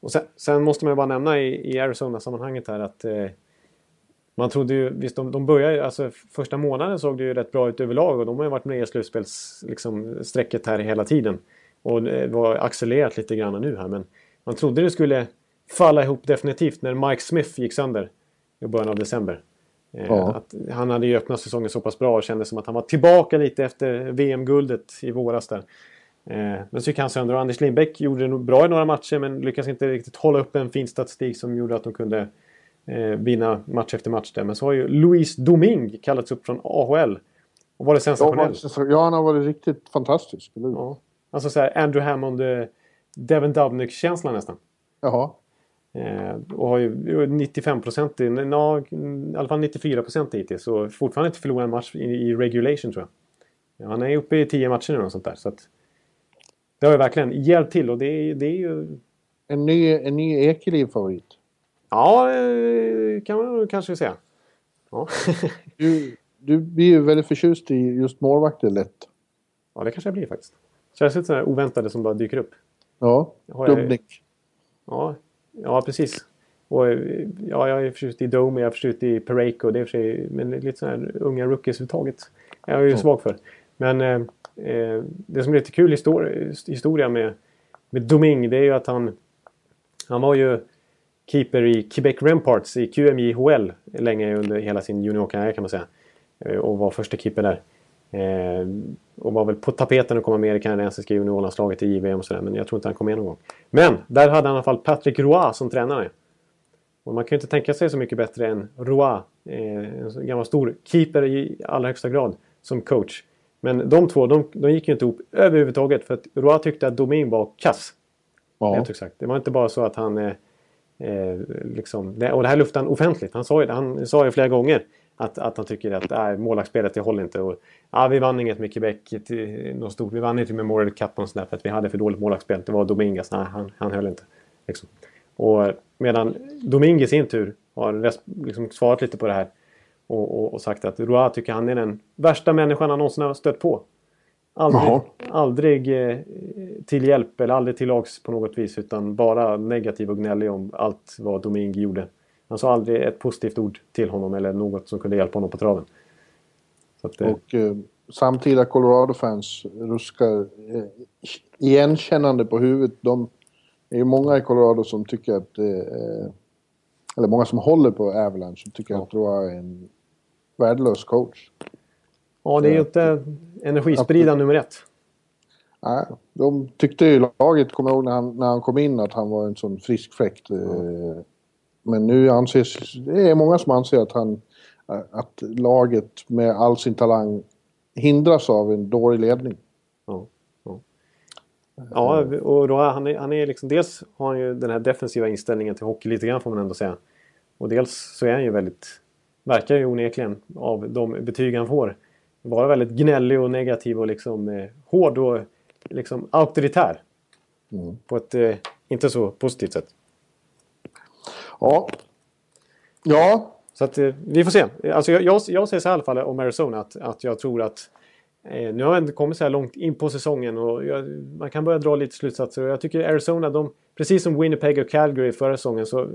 Och sen, sen måste man ju bara nämna i, i Arizona-sammanhanget här att eh, man trodde ju, visst de, de började alltså första månaden såg det ju rätt bra ut överlag och de har ju varit med i slutspelsstrecket liksom, här hela tiden. Och det var accelererat lite grann nu här men man trodde det skulle falla ihop definitivt när Mike Smith gick sönder i början av december. Eh, Ja. Att han hade ju öppnat säsongen så pass bra och kändes som att han var tillbaka lite efter VM-guldet i våras där. Eh, men så gick han sönder och Anders Lindbäck gjorde det bra i några matcher men lyckades inte riktigt hålla upp en fin statistik som gjorde att de kunde eh, vinna match efter match där. Men så har ju Luis Doming kallats upp från AHL och varit Ja, sensationell. man- ja, han har varit riktigt fantastisk. Eller? Ja. Alltså så här Andrew Hammond, Devin Dubnyk-känslan nästan. Jaha. Eh, och har ju 95 procent, i i alla fall 94 procent hittills. Så fortfarande inte förlorat en match i, i regulation tror jag. Ja, han är uppe i 10 matcher nu och sånt där. Så att, det har ju verkligen hjälpt till och det, det är ju... En ny, en ny Ekeliv-favorit. Ja, eh, kan man kanske säga. Ja. Du, du blir ju väldigt förtjust i just målvakter lätt. ja, det kanske jag blir faktiskt. Särskilt sådana här oväntade som bara dyker upp. Ja, Dubnik. Ja, ja precis. Och, ja, jag är förtjust i Dome, jag är förtjust i Pareko. Det är för sig, men lite sådana här unga rookies överhuvudtaget. Jag är ju svag för. Men eh, eh, det som är lite kul historia, historia med, med Doming, det är ju att han... Han var ju keeper i Quebec Remparts i QMJHL länge under hela sin juniorkarriär kan man säga. Eh, Och var första keeper där. Eh, och var väl på tapeten att komma med i kanadensiska juniorlandslaget i JVM och sådär. Men jag tror inte han kom med någon gång. Men där hade han i alla fall Patrick Roy som tränare. Och man kan ju inte tänka sig så mycket bättre än Roy. Eh, en gammal stor keeper i allra högsta grad som coach. Men de två, de, de gick ju inte ihop överhuvudtaget. För att Roy tyckte att Domin var kass. Ja. Sagt. Det var inte bara så att han... Eh, eh, liksom, det, och det här luftade han offentligt. Han sa ju, han sa ju flera gånger att, att han tycker att äh, målvaktsspelet det håller inte. Och, ja, vi vann inget med Quebec. Till, något stort. Vi vann inte med Memorial Cup för att vi hade för dåligt målvaktsspel. Det var Dominguez. Nej, han, han höll inte. Liksom. Och medan Dominguez i sin tur har liksom svarat lite på det här. Och, och, och sagt att Roa tycker han är den värsta människan han någonsin har stött på. Aldrig, Jaha. aldrig eh, till hjälp eller aldrig till lags på något vis utan bara negativ och gnällig om allt vad Domingue gjorde. Han sa aldrig ett positivt ord till honom eller något som kunde hjälpa honom på traven. Att, eh, Och eh, samtida Colorado-fans ruskar eh, igenkännande på huvudet. De är ju många i Colorado som tycker att... Eh, eller många som håller på Avalanche som tycker att Roy är en värdelös coach. ja, det är ju inte energispridaren nummer ett. Nej, de tyckte ju laget, kommer jag ihåg när han, när han kom in, att han var en sån frisk fläkt. eh, Men nu anses, det är många som anser att han, att laget med all sin talang hindras av en dålig ledning. Ja, ja. ja och då är han, är, han är liksom, dels har han ju den här defensiva inställningen till hockey lite grann får man ändå säga. Och dels så är han ju väldigt, verkar ju onekligen av de betyg han får, vara väldigt gnällig och negativ och liksom eh, hård och liksom auktoritär. På ett eh, inte så positivt sätt. Ja. Ja. Så att, eh, vi får se. Alltså, jag, jag, jag säger så här i alla fall om Arizona att, att jag tror att eh, nu har vi inte kommit så här långt in på säsongen och jag, man kan börja dra lite slutsatser. Och jag tycker Arizona, de, precis som Winnipeg och Calgary förra säsongen, så eh,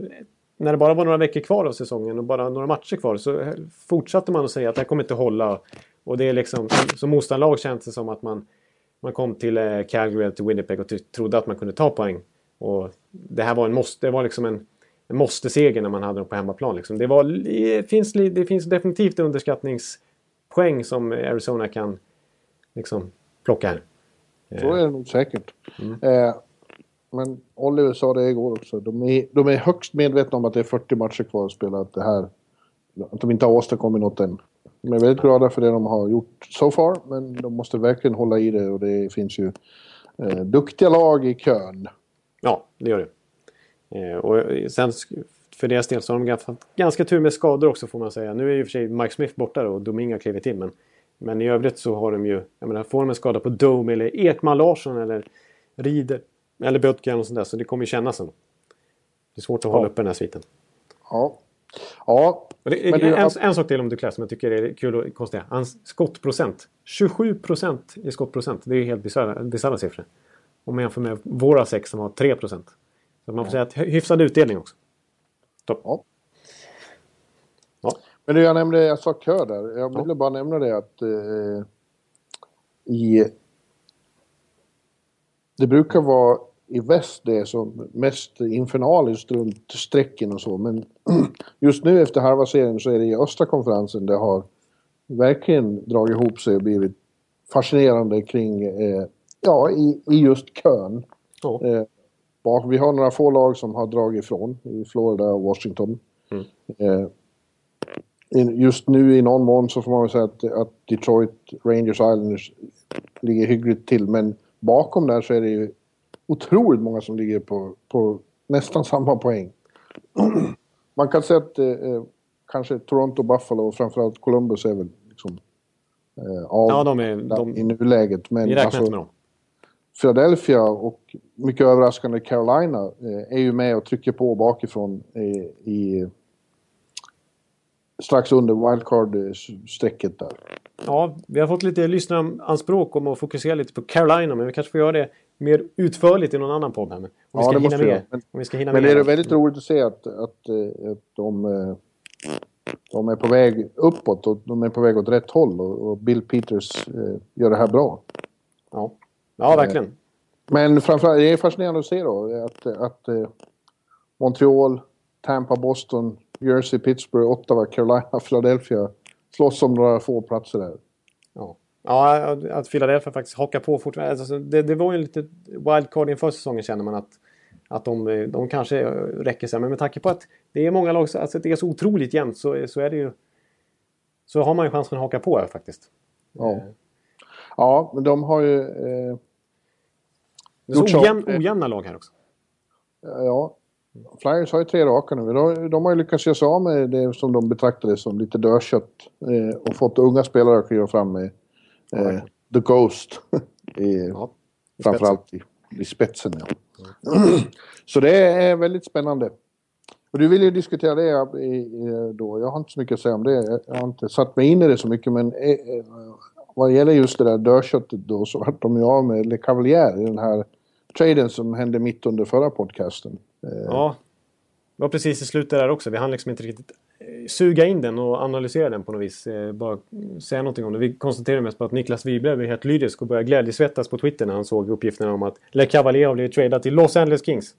när det bara var några veckor kvar av säsongen och bara några matcher kvar så eh, fortsatte man att säga att det här kommer inte hålla. Och det är liksom, som, som motståndarlag känns det som att man, man kom till eh, Calgary och till Winnipeg och trodde att man kunde ta poäng. Och det här var en måste, det var liksom en måste-seger när man hade dem på hemmaplan. Liksom. Det, var, det, finns, det finns definitivt underskattningspoäng som Arizona kan liksom, plocka här. Så är det nog säkert. Eh, men Oliver sa det igår också. De är, de är högst medvetna om att det är 40 matcher kvar att spela. Att, det här, att de inte har åstadkommit något än. De är väldigt glada för det de har gjort so far. Men de måste verkligen hålla i det och det finns ju eh, duktiga lag i kön. Ja, det gör det. Eh, och sen sk- för deras del så har de ganska, ganska tur med skador också får man säga. Nu är ju i och för sig Mike Smith borta och Dominga har klivit in. Men, men i övrigt så har de ju, jag menar får de en skada på Dome eller Ekman Larsson eller Rieder eller Böttgen och sånt där så det kommer ju kännas ändå. Det är svårt att hålla Ja. uppe den här sviten. Ja. Ja. Det, Men det- en, en sak till om Duclair som jag tycker är kul och konstigt. Hans skottprocent. 27 procent i skottprocent. Det är ju helt bisarra siffror. Om man jämför med våra sex som har 3 procent. Så man får säga att hy- hyfsad utdelning också. Topp. Ja. Ja. Men jag nämnde, jag sa kö där. Jag ville bara nämna det att eh, i... Det brukar vara i väst det som mest infernaliskt runt strecken och så. Men just nu efter halva serien så är det i östra konferensen det har verkligen dragit ihop sig och blivit fascinerande kring, eh, ja, i, i just kön. Ja. Eh, bak, vi har några få lag som har dragit ifrån i Florida och Washington. Eh, in- just nu i någon mån så får man väl säga att, att Detroit Rangers Islanders ligger hyggligt till. Men bakom där så är det ju otroligt många som ligger på, på nästan samma poäng. Man kan säga att eh, eh, kanske Toronto, Buffalo och framförallt Columbus är väl liksom eh, av Ja, de är... De, i nuläget. Men vi räknar alltså, inte med dem. Philadelphia och mycket överraskande Carolina eh, är ju med och trycker på bakifrån eh, i strax under wildcard-strecket där. Ja, vi har fått lite lyssnaranspråk om att fokusera lite på Carolina. Men vi kanske får göra det mer utförligt i någon annan podd. Här. Men om vi Ja, ska det hinna vi med. Men- Om vi ska hinna Men det med är allt. väldigt roligt att se att, att, eh, att de, de är på väg uppåt och de är på väg åt rätt håll och, Bill Peters gör det här bra. Ja, ja verkligen. Men framförallt, det är fascinerande att se då att, att eh, Montreal, Tampa, Boston, Jersey, Pittsburgh, Ottawa, Carolina, Philadelphia slåss om några få platser där. Ja. ja, att Philadelphia faktiskt hakar på fortfarande. Alltså, det, det var ju lite wildcard inför säsongen känner man att, att de, eh, de kanske räcker sig. Men med tanke på att det är många lag, så- alltså, det är så otroligt jämnt så, så är det ju... Så har man ju chansen att haka på här faktiskt. Ja. Ja, men de har ju... Eh, Det är så ojämn, ojämna lag här också. ja, Flyers har ju tre raka nu. De, de har ju lyckats göra sig av med det som de betraktade som lite dödkött. Eh, och fått unga spelare att kliva fram med eh, The Ghost. i, Ja, i framförallt i, i spetsen. Ja. så det är väldigt spännande. Och du vill ju diskutera det i, i, då. Jag har inte så mycket att säga om det. Jag har inte satt mig in i det så mycket. Men eh, eh, vad gäller just det där dödköttet då så vart de ju av med Le Cavalier i den här traden som hände mitt under förra podcasten. Eh, Ja, det var precis i slutet där också. Vi hann liksom inte riktigt eh, suga in den och analysera den på något vis. Eh, Bara säga någonting om det. Vi konstaterade mest på att Niklas Wiberg blev helt lyrisk och började glädjesvettas på Twitter när han såg uppgifterna om att Le Cavalier har blivit tradad till Los Angeles Kings.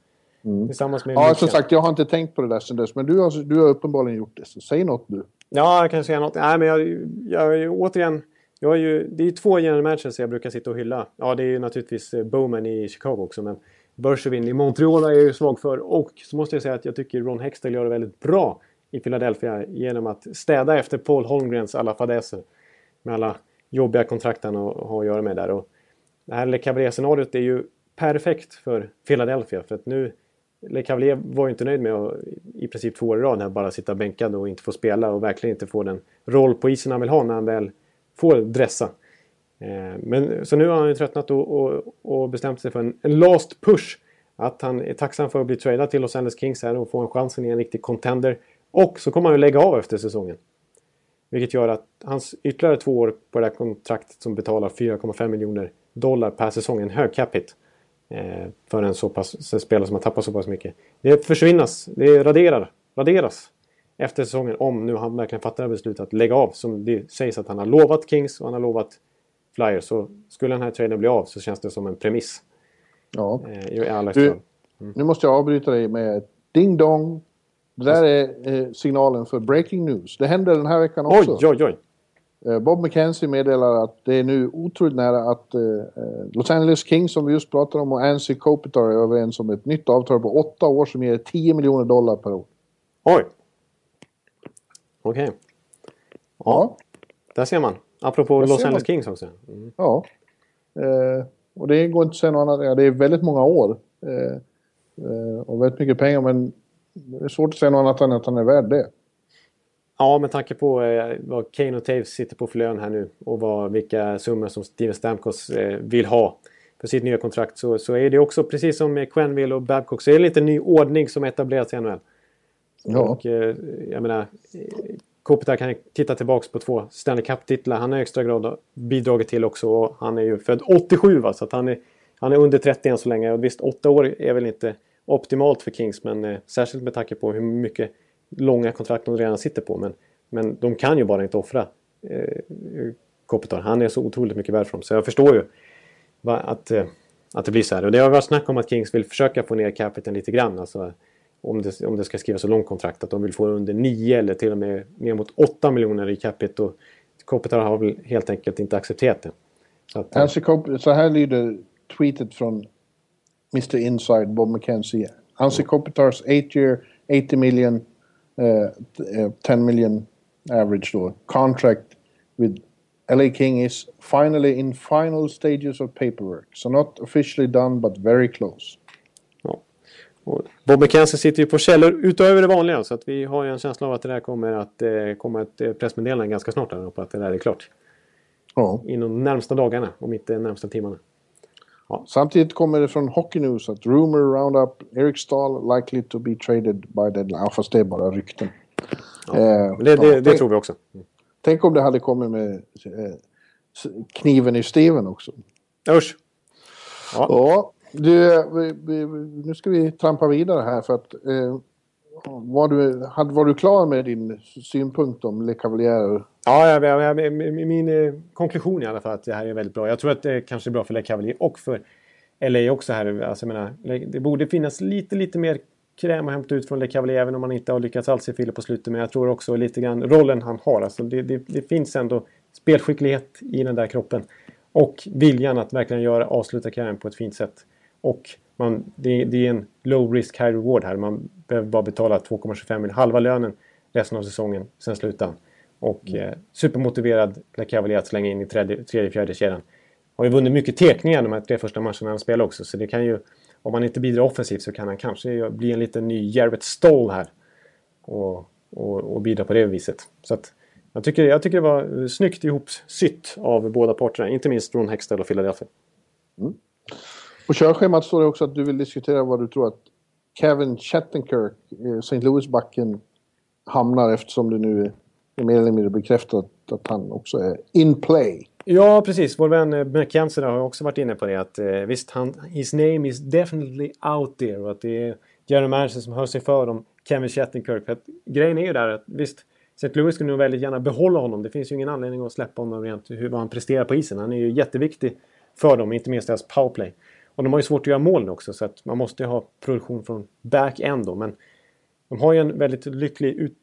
Tillsammans med Mm. Ja, som sagt, jag har inte tänkt på det där sen dess. Men du har, du har uppenbarligen gjort det. Så säg något du. Ja, jag kan säga något. Nej, men jag, jag, jag återigen... Jag är ju, det är ju två general managers jag brukar sitta och hylla. Ja, det är ju naturligtvis eh, Bowman i Chicago också, men Bergevin i Montreal är jag ju svag för. Och så måste jag säga att jag tycker Ron Hextall gör det väldigt bra i Philadelphia genom att städa efter Paul Holmgrens alla fadäser. Med alla jobbiga kontrakt han har har att göra med där. Och det här Le Cavalier-scenariot är ju perfekt för Philadelphia. För att nu... Le Cavalier var ju inte nöjd med att i princip två år i rad här bara sitta bänkad och inte få spela och verkligen inte få den roll på isen han vill ha när han väl får dressa. Eh, men, så nu har han ju tröttnat och, och, och bestämt sig för en, en last push. Att han är tacksam för att bli tradad till Los Angeles Kings här och få en chansen i en riktig contender. Och så kommer han ju lägga av efter säsongen. Vilket gör att hans ytterligare två år på det här kontraktet som betalar 4,5 miljoner dollar per säsong, en hög cap hit. Eh, för en så pass, en spelare som har tappat så pass mycket. Det försvinnas, det raderar, raderas efter säsongen om nu han verkligen fattar beslutet att lägga av. Som det sägs att han har lovat Kings och han har lovat Flyers. Så skulle den här traden bli av så känns det som en premiss. Ja. Eh, i alla Du, fall. nu måste jag avbryta dig med ding dong. Det där är eh, signalen för breaking news. Det händer den här veckan också. Oj, oj, oj! Eh, Bob McKenzie meddelar att det är nu otroligt nära att eh, eh, Los Angeles Kings, som vi just pratade om, och Ansi Kopitar är överens om ett nytt avtal på åtta år som ger 10 miljoner dollar per år. Oj! Okej. Ja. Där ser man. Apropå Där Los Angeles. Kings också. Mm. Ja. Eh, och det går inte att säga något annat. Ja, det är väldigt många år. Eh, eh, och väldigt mycket pengar, men det är svårt att säga något annat än att han är värd det. Ja, med tanke på eh, vad Kane och Taves sitter på för lön här nu och vad, vilka summor som Steven Stamkos eh, vill ha för sitt nya kontrakt så, så är det också precis som med Quenville och Babcock så är det lite ny ordning som etablerats i NHL. Ja. Och eh, jag menar, eh, Kopitar kan titta tillbaks på två Stanley Cup-titlar. Han har i extra grad bidragit till också och han är ju född 87 va, så att han är, han är under 30 än så länge. Och visst, åtta år är väl inte optimalt för Kings men eh, särskilt med tanke på hur mycket långa kontrakt de redan sitter på. Men, men de kan ju bara inte offra eh, Kopitar. Han är så otroligt mycket värd för dem. Så jag förstår ju va, att, eh, att det blir så här. Och det har varit snack om att Kings vill försöka få ner capiten lite grann. Alltså, om det, om det ska skrivas så långt kontrakt. Att de vill få under 9 eller till och med ner mot 8 miljoner i capita. Och Kopitar har väl helt enkelt inte accepterat det. Så att, eh, alltså, så här lyder tweetet från Mr Inside, Bob McKenzie. Ansi Kopitars 8 year, 80 million, eh, uh, 10 eh, million average då, contract with LA King is finally in final stages of paperwork. So not officially done but very close. Ja. Och Bob McKenzie sitter ju på källor utöver det vanliga så att vi har ju en känsla av att det där kommer att eh, komma ett eh, pressmeddelande ganska snart här på att det där är klart. Ja. Inom de närmsta dagarna, om inte de närmsta timmarna. Samtidigt kommer det från Hockey News att rumor roundup Eric Stahl likely to be traded by deadline. Ja, fast det är bara rykten. Eh, Men Det, det, ja, det tänk, tror vi också. tänk om det hade kommit med eh, kniven i steven också. Usch! Ja. Ja, du, vi, vi, nu ska vi trampa vidare här för att eh, var, du, hade, var du klar med din synpunkt om Le Cavalier? Ja, ja min min, eh, konklusion är i alla fall att det här är väldigt bra. Jag tror att det kanske är bra för Le Cavalier och för LA också här. Alltså, jag menar, det borde finnas lite, lite mer kräm att hämta ut från Le Cavalier även om man inte har lyckats alls i Fille på slutet. Men jag tror också lite grann rollen han har. Alltså, det, det, det finns ändå spelskicklighet i den där kroppen. Och viljan att verkligen göra avsluta karriären på ett fint sätt. Och man, det, det är en low risk high reward här. Man behöver bara betala 2,25 miljoner, halva lönen resten av säsongen. Sen slutar han. Och eh, supermotiverad Le Cavalier att slänga in i tredje, tredje fjärde kedjan. Har ju vunnit mycket tekningar de här tre första matcherna han spelar också. Så det kan ju, om han inte bidrar offensivt så kan han kanske bli en liten ny Jarrett Stoll här. Och, och, och bidra på det viset. Så att, jag, tycker, jag tycker det var snyggt ihopsytt av båda parterna. Inte minst Ron Hextall och Philadelphia. På körschemat står det också att du vill diskutera vad du tror att Kevin Chattenkirk, eh, St. Louis-backen, hamnar eftersom det nu är mer eller mindre bekräftat att han också är in play. Ja, precis. Vår vän eh, McKenzie har också varit inne på det. Att eh, visst, han, his name is definitely out there. Och att det är Jerry Madison som hör sig för om Kevin Shattenkirk. För att grejen är ju där att visst, St. Louis skulle nog väldigt gärna behålla honom. Det finns ju ingen anledning att släppa honom rent hur han presterar på isen. Han är ju jätteviktig för dem, inte minst deras powerplay. Och de har ju svårt att göra mål nu också så att man måste ju ha produktion från back-end då. Men de har ju en väldigt lycklig ut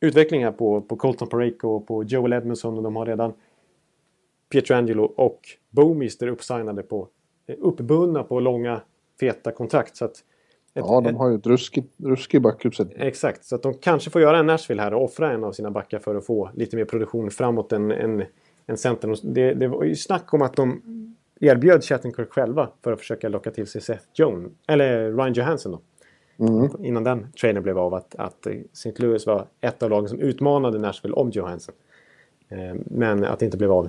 utveckling här på, på Colton Parayko och på Joel Edmondson och de har redan Pietrangelo och Bowmister uppsignade på, eh, uppbundna på långa feta kontrakt. Så att ett, Ja, de har ju ett ruskigt, ruskig backuppsättning. Exakt, så att de kanske får göra en Nashville här och offra en av sina backar för att få lite mer produktion framåt än, än, än center. Och Det, det var ju snack om att de erbjöd Shattenkirk själva för att försöka locka till sig Seth Jones, eller Ryan Johansson då. Innan den traden blev av att, att St. Louis var ett av lagen som utmanade Nashville om Johansson. Eh, Men att det inte blev av.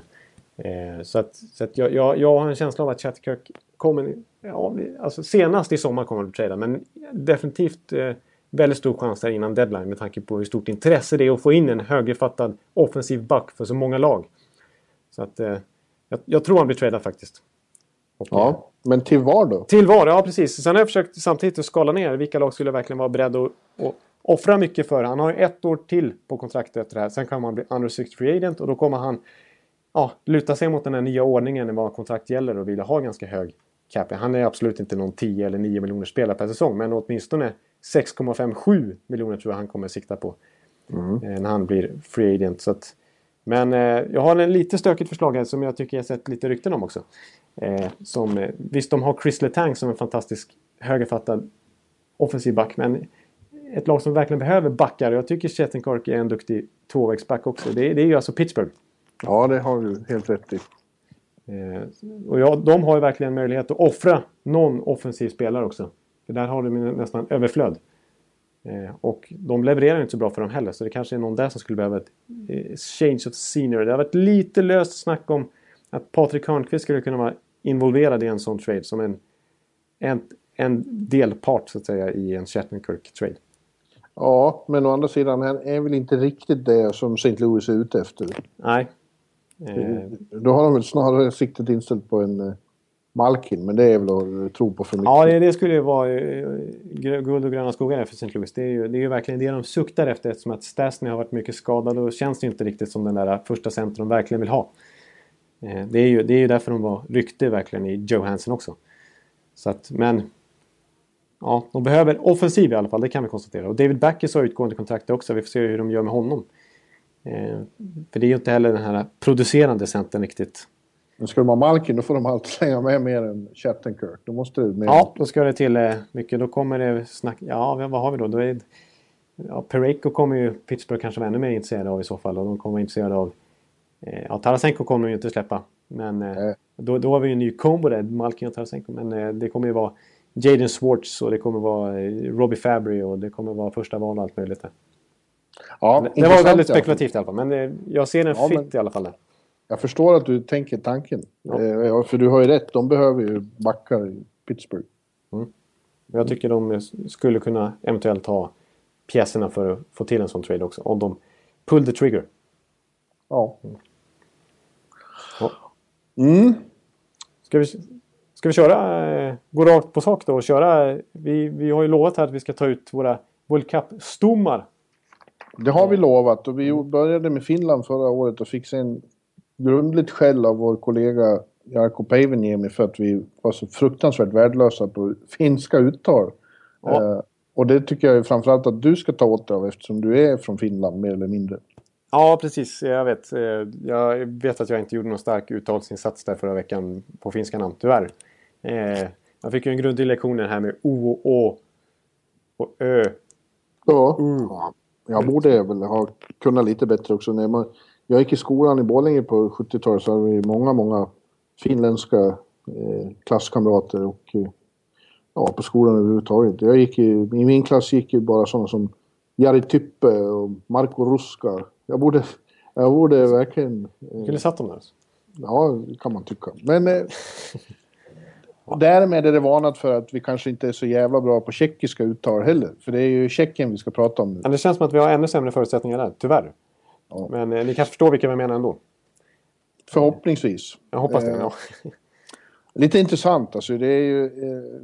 Eh, så att, så att jag, jag, jag har en känsla av att Chatterkirk kommer... Ja, alltså senast i sommar kommer att trada men definitivt eh, väldigt stor chans där innan deadline med tanke på hur stort intresse det är att få in en högerfattad offensiv back för så många lag. Så att jag, jag tror han blir tradad faktiskt. Och, Ja, men till var då? till var, ja precis. Sen har jag försökt samtidigt att skala ner vilka lag skulle verkligen vara beredda att, att offra mycket för. Han har ju ett år till på kontraktet efter det här. Sen kan han bli 60 free agent och då kommer han ja, luta sig mot den här nya ordningen vad kontrakt gäller och vilja ha ganska hög cap. Han är absolut inte någon 10 eller 9 miljoner spelare per säsong men åtminstone 6,57 miljoner tror jag han kommer sikta på. eh, När han blir free agent. Så att, men eh, jag har en lite stökigt förslag här som jag tycker jag sett lite rykten om också. Eh, som, eh, visst, de har Chris Letang som en fantastisk högerfattad offensiv back. Men ett lag som verkligen behöver backar. Jag tycker Shattenkirk är en duktig tvåvägsback också. Det, är- det är ju alltså Pittsburgh. Ja, det har du helt rätt i. Eh, och ja, de har ju verkligen möjlighet att offra någon offensiv spelare också. För där har de ju nästan överflöd. Eh, och de levererar inte så bra för dem heller. Så det kanske är någon där som skulle behöva ett eh, change of scenery. Det har varit lite löst snack om att Patrik Hörnqvist skulle kunna vara involverad i en sån trade. Som en, en, en delpart så att säga i en Shattenkirk-trade. Ja, men å andra sidan han är väl inte riktigt det som St. Louis är ute efter. Nej. Eh, Då har de väl snarare siktet inställt på en Malkin, men det är väl att tro på för mycket. Ja, det, det skulle ju vara eh, guld och gröna skogar för St. Louis. Det är, ju, det är ju verkligen det de suktar efter eftersom att Stasny har varit mycket skadad och känns det ju inte riktigt som den där första centrum de verkligen vill ha. Eh, det är ju, det är ju därför de var rykte verkligen i Johansson också. Så att, men... Ja, de behöver offensiv i alla fall, det kan vi konstatera. Och David Backes har utgående kontrakt också, vi får se hur de gör med honom. Eh, för det är ju inte heller den här producerande centern riktigt. Men ska de ha Malkin, då får de alltid slänga med mer än Shattenkirk. Då måste det med. Ja, då ska det till eh, mycket. Då kommer det snack... Ja, vad har vi då? då är, ja, Pareko kommer ju Pittsburgh kanske vara ännu mer intresserade av i så fall. Och de kommer vara intresserade av... Eh, ja, Tarasenko kommer de ju inte släppa. Men eh, då, då har vi ju en ny combo där, Malkin och Tarasenko. Men eh, det kommer ju vara Jaden Swartz och det kommer vara Robbie Fabry och det kommer vara första val och allt möjligt. Där. ja, Det var väldigt spekulativt i alla fall. Men jag ser en Ja, fit men- i alla fall där. Jag förstår att du tänker tanken. Ja. Eh, Ja, för du har ju rätt, de behöver ju backar i Pittsburgh. Jag tycker de skulle kunna eventuellt ha pjäserna för att få till en sån trade också. Om de pull the trigger. Ja. Ja. Mm. Ska vi, ska vi köra, eh, gå rakt på sak då och köra? Vi, vi har ju lovat här att vi ska ta ut våra World Cup-stommar. Det har vi lovat och vi började med Finland förra året och fick sen grundligt skäll av vår kollega Jarkko Päiväniemi för att vi var så fruktansvärt värdelösa på finska uttal. Ja. Eh, och det tycker jag framförallt att du ska ta åt dig av eftersom du är från Finland mer eller mindre. Ja, precis. Jag vet. Eh, Jag vet att jag inte gjorde någon stark uttalsinsats där förra veckan på finska namn, tyvärr. Eh, Jag fick ju en grundlig lektion här med O och Å och Ö. Ja. ja. Jag borde väl ha kunnat lite bättre också. När man, jag gick i skolan i Borlänge på 70-talet så hade vi många, många finländska eh, klasskamrater och eh, ja, på skolan överhuvudtaget. Jag gick i, I min klass gick ju bara sådana som Jari Typpe och Marko Ruska. Jag borde, jag borde verkligen... Du kunde satt dem där. Ja, det kan man tycka. Men eh, därmed är det varnat för att vi kanske inte är så jävla bra på tjeckiska uttal heller. För det är ju Tjeckien vi ska prata om nu. Men det känns som att vi har ännu sämre förutsättningar där, tyvärr. Ja. Men eh, ni kanske förstår vilka vi menar ändå. Förhoppningsvis. Jag hoppas det. Eh, Ja. Lite intressant alltså. Det är ju, eh,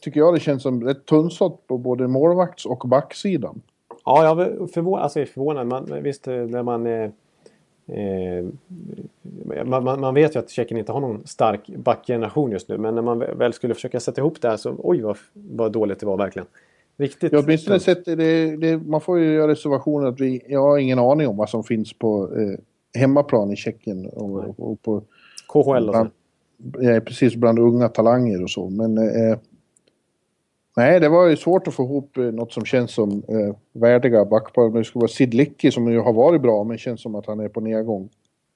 tycker jag det känns som rätt tunnsått på både målvakts och backsidan. Ja, jag är förvånad. Alltså, jag förvånad. Man, visst, eh, när man, eh, eh, man, man... Man vet ju att Tjeckien inte har någon stark backgeneration just nu. Men när man väl skulle försöka sätta ihop det här så... Oj, vad, vad dåligt det var verkligen. Riktigt. Jag har åtminstone sett det, det, man får ju göra reservationer att vi, jag har ingen aning om vad som finns på eh, hemmaplan i Tjeckien och, och på KHL och bland, ja, precis bland unga talanger och så. Men eh, nej, det var ju svårt att få ihop eh, något som känns som eh, värdiga backpar. Det skulle vara Sid Licki som ju har varit bra men känns som att han är på nedgång.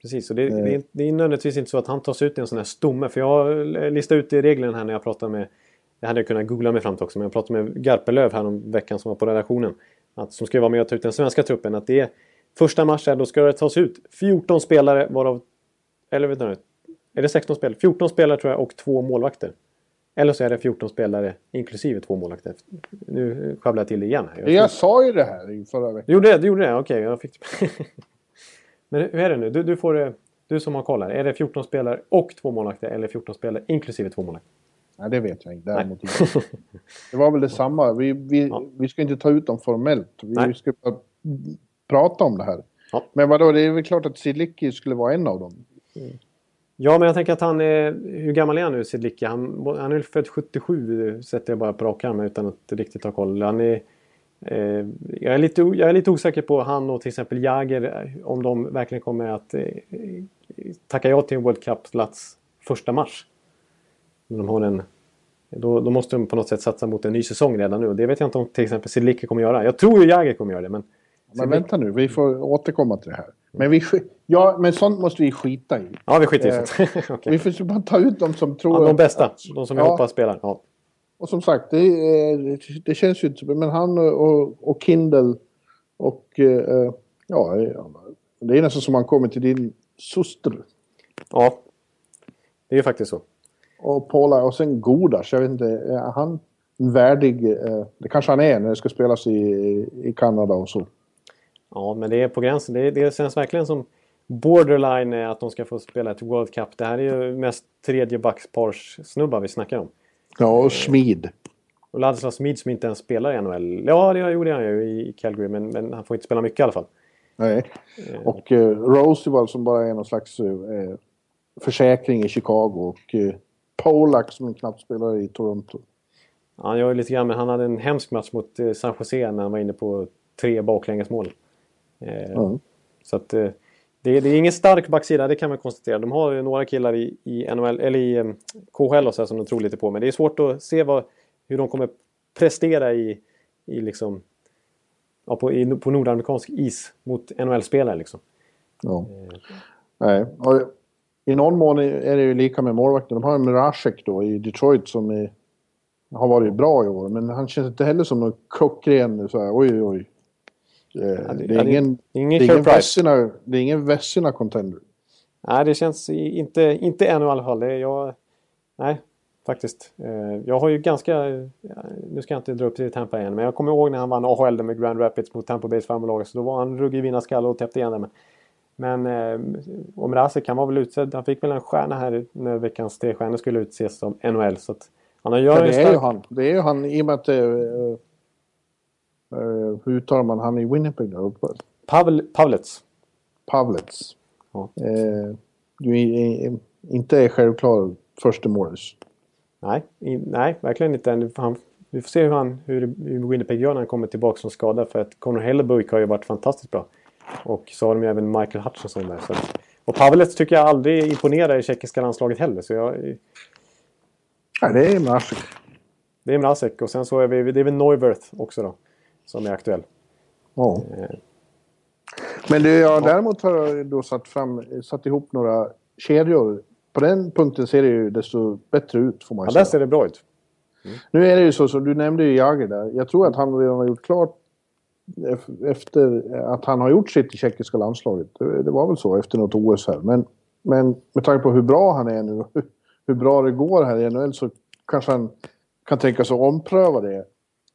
Precis, och det, det, är, det är nödvändigtvis inte så att han tas ut i en sån här stomme. För jag listade ut i reglerna här när jag pratade med... Det hade jag kunnat googla mig fram till också. Men jag pratade med Garpenlöv här om veckan som var på redaktionen. Att, som ska vara med och ta ut den svenska truppen. Att det är första mars här, då ska det tas ut 14 spelare varav Eller vänta nu. Är det 16 spelare? 14 spelare tror jag och två målvakter. Eller så är det 14 spelare inklusive två målvakter. Nu sjabblar jag till det igen. Här. Jag sa ju det här i förra veckan. Du gjorde det? Du gjorde det? Okej, jag fick... Men hur är det nu? Du, du, får, det- du som har koll här. Är det 14 spelare och två målvakter eller 14 spelare inklusive två målvakter? Nej, det vet jag inte. Däremot inte. Det var väl detsamma. Vi, vi, Ja. vi ska inte ta ut dem formellt. Vi Nej. ska bara prata om det här. Ja. Men vadå, det är väl klart att Silicki skulle vara en av dem. Ja, men jag tänker att han är... Hur gammal är han nu, Sidlicki? Han, han är väl född 77, sätter jag bara på rak arm utan att riktigt ha koll. Han är, eh, jag, är lite, jag är lite osäker på han och till exempel Jagger, om de verkligen kommer att eh, tacka ja till en World Cup-plats första mars. Men De har en, då, då måste de på något sätt satsa mot en ny säsong redan nu. Och det vet jag inte om till exempel Sidlicki kommer göra. Jag tror ju Jagger kommer göra det, men... Men vänta nu, vi får återkomma till det här. Men, vi, ja, men sånt måste vi skita i. Ja, vi skiter i Eh, det. Okej. Vi får bara ta ut dem som tror... ja, de att- bästa. De som jag Ja. hoppas spelar. Ja. Och som sagt, det, är- det känns ju inte... Men han och, och Kindle och... eh, Ja, det är nästan som man kommer till din syster. ja, det är ju faktiskt så. Och Paula och sen Godas, jag vet inte, är han värdig? eh, Det kanske han är när det ska spelas i, i Kanada och så. Ja, men det är på gränsen. Det, det känns verkligen som borderline att de ska få spela ett World Cup. Det här är ju mest tredjebackspars-snubbar vi snackar om. Ja, och Smid. Och Ladislas Smid som inte ens spelar i NHL. Ja, det gjorde han ju i Calgary, men, men han får inte spela mycket i alla fall. Nej. Och eh, Roosevelt som bara är någon slags eh, försäkring i Chicago. Och eh, Polak som knappt spelar i Toronto. Ja, Han gör lite grann, men han hade en hemsk match mot eh, San Jose när han var inne på tre baklängesmål. Ja. Så att eh, det, det är ingen stark backsida, det kan man konstatera. De har några killar i, i, NHL, eller i KHL och så som de tror lite på. Men det är svårt att se vad, hur de kommer prestera i, i liksom, ja, på, i, på nordamerikansk is mot NHL-spelare. Liksom. Ja. Nej. I någon mån är det ju lika med målvakten. De har en Mirasek då i Detroit som är, har varit bra i år. Men han känns inte heller som någon klockren så här, oj oj. Eh, det, det- är ingen, det är ingen det är Carey ingen Price. Vessina, det är ingen Vessina contender. Nej, det känns inte, inte ännu i alla fall. Jag, nej, faktiskt. Eh, Jag har ju ganska... Nu ska jag inte dra upp till Tampa igen, men jag kommer ihåg när han vann AHL med Grand Rapids mot Tampa Bays farmarlag. Så då var han ruggig vinnarskalle och täppte igen det. Men, eh, om Rasek, han var väl utsedd. Han fick väl en stjärna här när veckans tre stjärnor skulle utses som NHL. Så att han har Ja, det är ju han. Det är ju han i och med att det är... Uh, hur uttalar man han i Winnipeg uppe? Pavel, Pavlets. Pavlets. Ja. Eh, du är, inte är självklar första målis. Nej, i, nej, verkligen inte. Han, vi får se hur, han, hur, Winnipeg gör när han kommer tillbaka som skadad. För att Conor Hellebuck har ju varit fantastiskt bra. Och så har de ju även Michael Hutchinson där. Så att, och Pavlets tycker jag aldrig imponerar i tjeckiska landslaget heller. Så jag, Nej, det är Mrazek. det är Mrazek och sen så är vi, det är väl Neuwirth också då. Som är aktuell. Ja. Eh, Men det jag däremot har då satt, fram, satt ihop några kedjor. På den punkten ser det ju desto bättre ut får man Ja, ju där säga. ser det bra ut. Nu är det ju så som du nämnde ju Jagr där. Jag tror att han redan har gjort klart efter att han har gjort sitt i tjeckiska landslaget. Det det var väl så efter något OS här. Men, men med tanke på hur bra han är nu och hur- hur bra det går här i NHL så kanske han kan tänka sig att ompröva det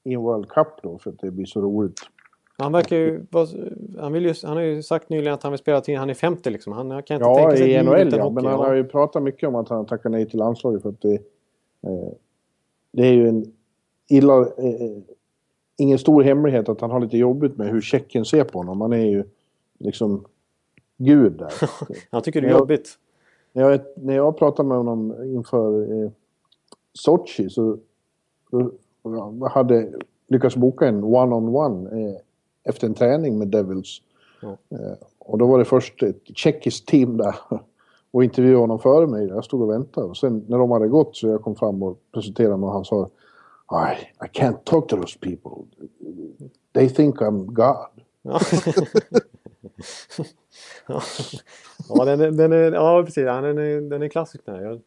i en World Cup då för att det blir så roligt. Han verkar ju... Han, vill ju, han har ju sagt nyligen att han vill spela till han är 50 liksom. Han kan inte Ja, tänka sig i ett liv NHL ja. hockey. Men han ja. har ju pratat mycket om att han tackar nej till landslaget för att det, eh, det är ju en illa... Eh, ingen stor hemlighet att han har lite jobbigt med hur Tjeckien ser på honom. Han är ju liksom gud där. Han tycker det är jobbigt. när, jag, när jag pratade med honom inför eh, Sochi så jag hade lyckats boka en one-on-one eh, efter en träning med Devils. Ja. Eh, och då var det först ett tjeckiskt team där och intervjuade honom före mig. Jag stod och väntade. Och sen när de hade gått så jag kom fram och presenterade mig och han sa I, I can't talk to those people. They think I'm God. Ja, ja. ja den, den är, ja precis. Ja, den, är, den är klassisk där. Jag,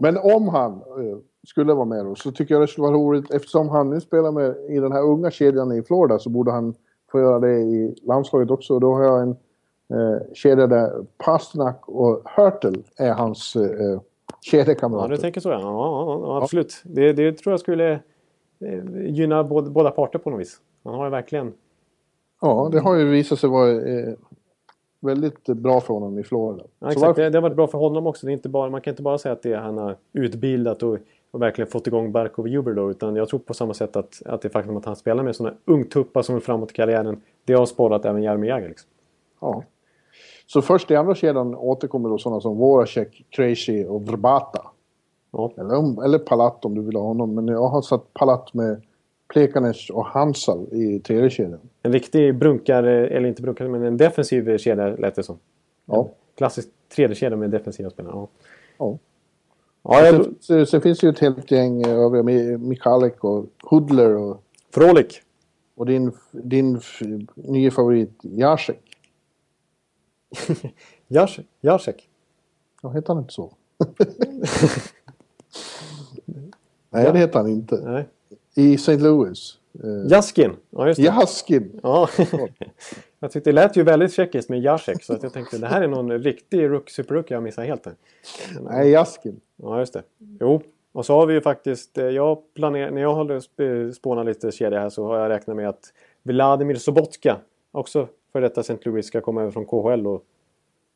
Men om han eh, skulle vara med då så tycker jag det skulle vara roligt eftersom han nu spelar med i den här unga kedjan i Florida så borde han få göra det i landslaget också. Då har jag en eh, kedja där Pasternak och Hurtle är hans eh, Ja, kedjekamrater. du tänker så ja. ja, ja, ja absolut. Det, det tror jag skulle eh, gynna båda, båda parter på något vis. Han har ju verkligen... Ja, det har ju visat sig vara eh, väldigt bra för honom i Florida. Ja, exakt. varför- Det, det har varit bra för honom också. Det är inte bara, man kan inte bara säga att det är han har utbildat och, och verkligen fått igång Barkov Huber då. Utan jag tror på samma sätt att, att det faktum att han spelar med sådana ungtuppar som är framåt i karriären. Det har sporrat även Jaromir Jagr. Liksom. Ja. Så först i andra kedjan återkommer då sådana som Voracek, Krejci och Vrbata. Ja. Eller, eller Palat om du vill ha honom. Men jag har satt Palat med Plekanec och Hansal i tredje kedjan. En riktig brunkare, eller inte brunkare, men en defensiv kedja lät det som. Ja. Klassisk tredje kedja med defensiva spelare. Ja. ja. Ja, jag, Sen, sen, sen finns det ju ett helt gäng eh, övriga. Mi- Michalik och Hudler och, Frolik. och din, din nya favorit Jacek. Jacek. Jacek. Ja, heter han inte så? Nej, det heter han inte. Nej. I St. Louis. Eh, Jaskin. Ja, just det. Jaskin. Ja. jag tyckte det lät ju väldigt tjeckiskt med Jacek. Så att jag tänkte det här är någon riktig rook, superrookie jag missar helt. Där. Nej, Jaskin. Ja, just det. Jo. Och så har vi ju faktiskt, eh, jag planerar, när jag håller sp- spånar lite kedja här så har jag räknat med att Vladimir Sobotka, också för detta St. Louis, ska komma över från KHL och,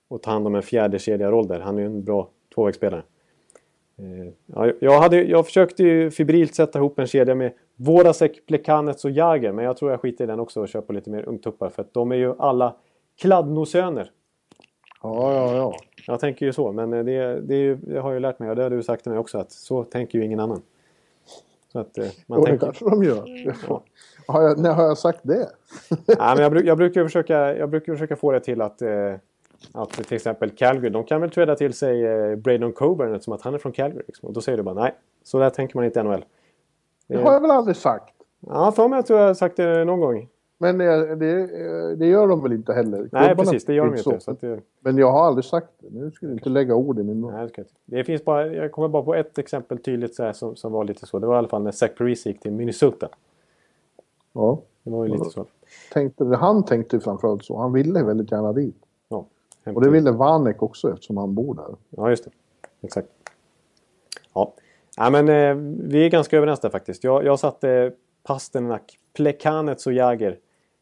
och ta hand om en fjärde kedja-roll där. Han är ju en bra tvåvägsspelare. Eh, Ja, jag, hade, jag försökte ju febrilt sätta ihop en kedja med Vorasek, Plekanec och Jager. Men jag tror jag skiter i den också och kör på lite mer ungtuppar. För att de är ju alla kladdnosöner. Ja, ja, ja. Jag tänker ju så, men det, det, ju, det har jag ju lärt mig och det har du sagt till mig också att så tänker ju ingen annan. Så att eh, man Jo, det tänker... kanske de gör. Har jag, när har jag sagt det? Nej, men jag, bruk, jag, brukar försöka, jag brukar försöka få det till att, eh, att till exempel Calgary, de kan väl träda till sig eh, Braden Coburn eftersom att han är från Calgary. Liksom. Och då säger du bara nej, så där tänker man inte i NHL. Det har jag väl aldrig sagt. Ja, för mig att jag har sagt det någon gång. Men det, det, gör de väl inte heller. Nej, Klubbarna precis, det gör de ju inte. Så det, Men jag har aldrig sagt det. Nu ska du inte lägga ord i min mun. nej, det, det finns bara, jag kommer bara på ett exempel tydligt så här, som, som var lite så. Det var i alla fall när Zach Parise gick till Minnesota. Ja. Det var ju lite så. Tänkte, han tänkte framförallt så. Han ville väldigt gärna dit. Ja, Och det ville Vanek också eftersom han bor där. Ja, just det. Exakt. Ja, ja men eh, vi är ganska överens där faktiskt. Jag, jag satte Pasternak, Plekanec och Jager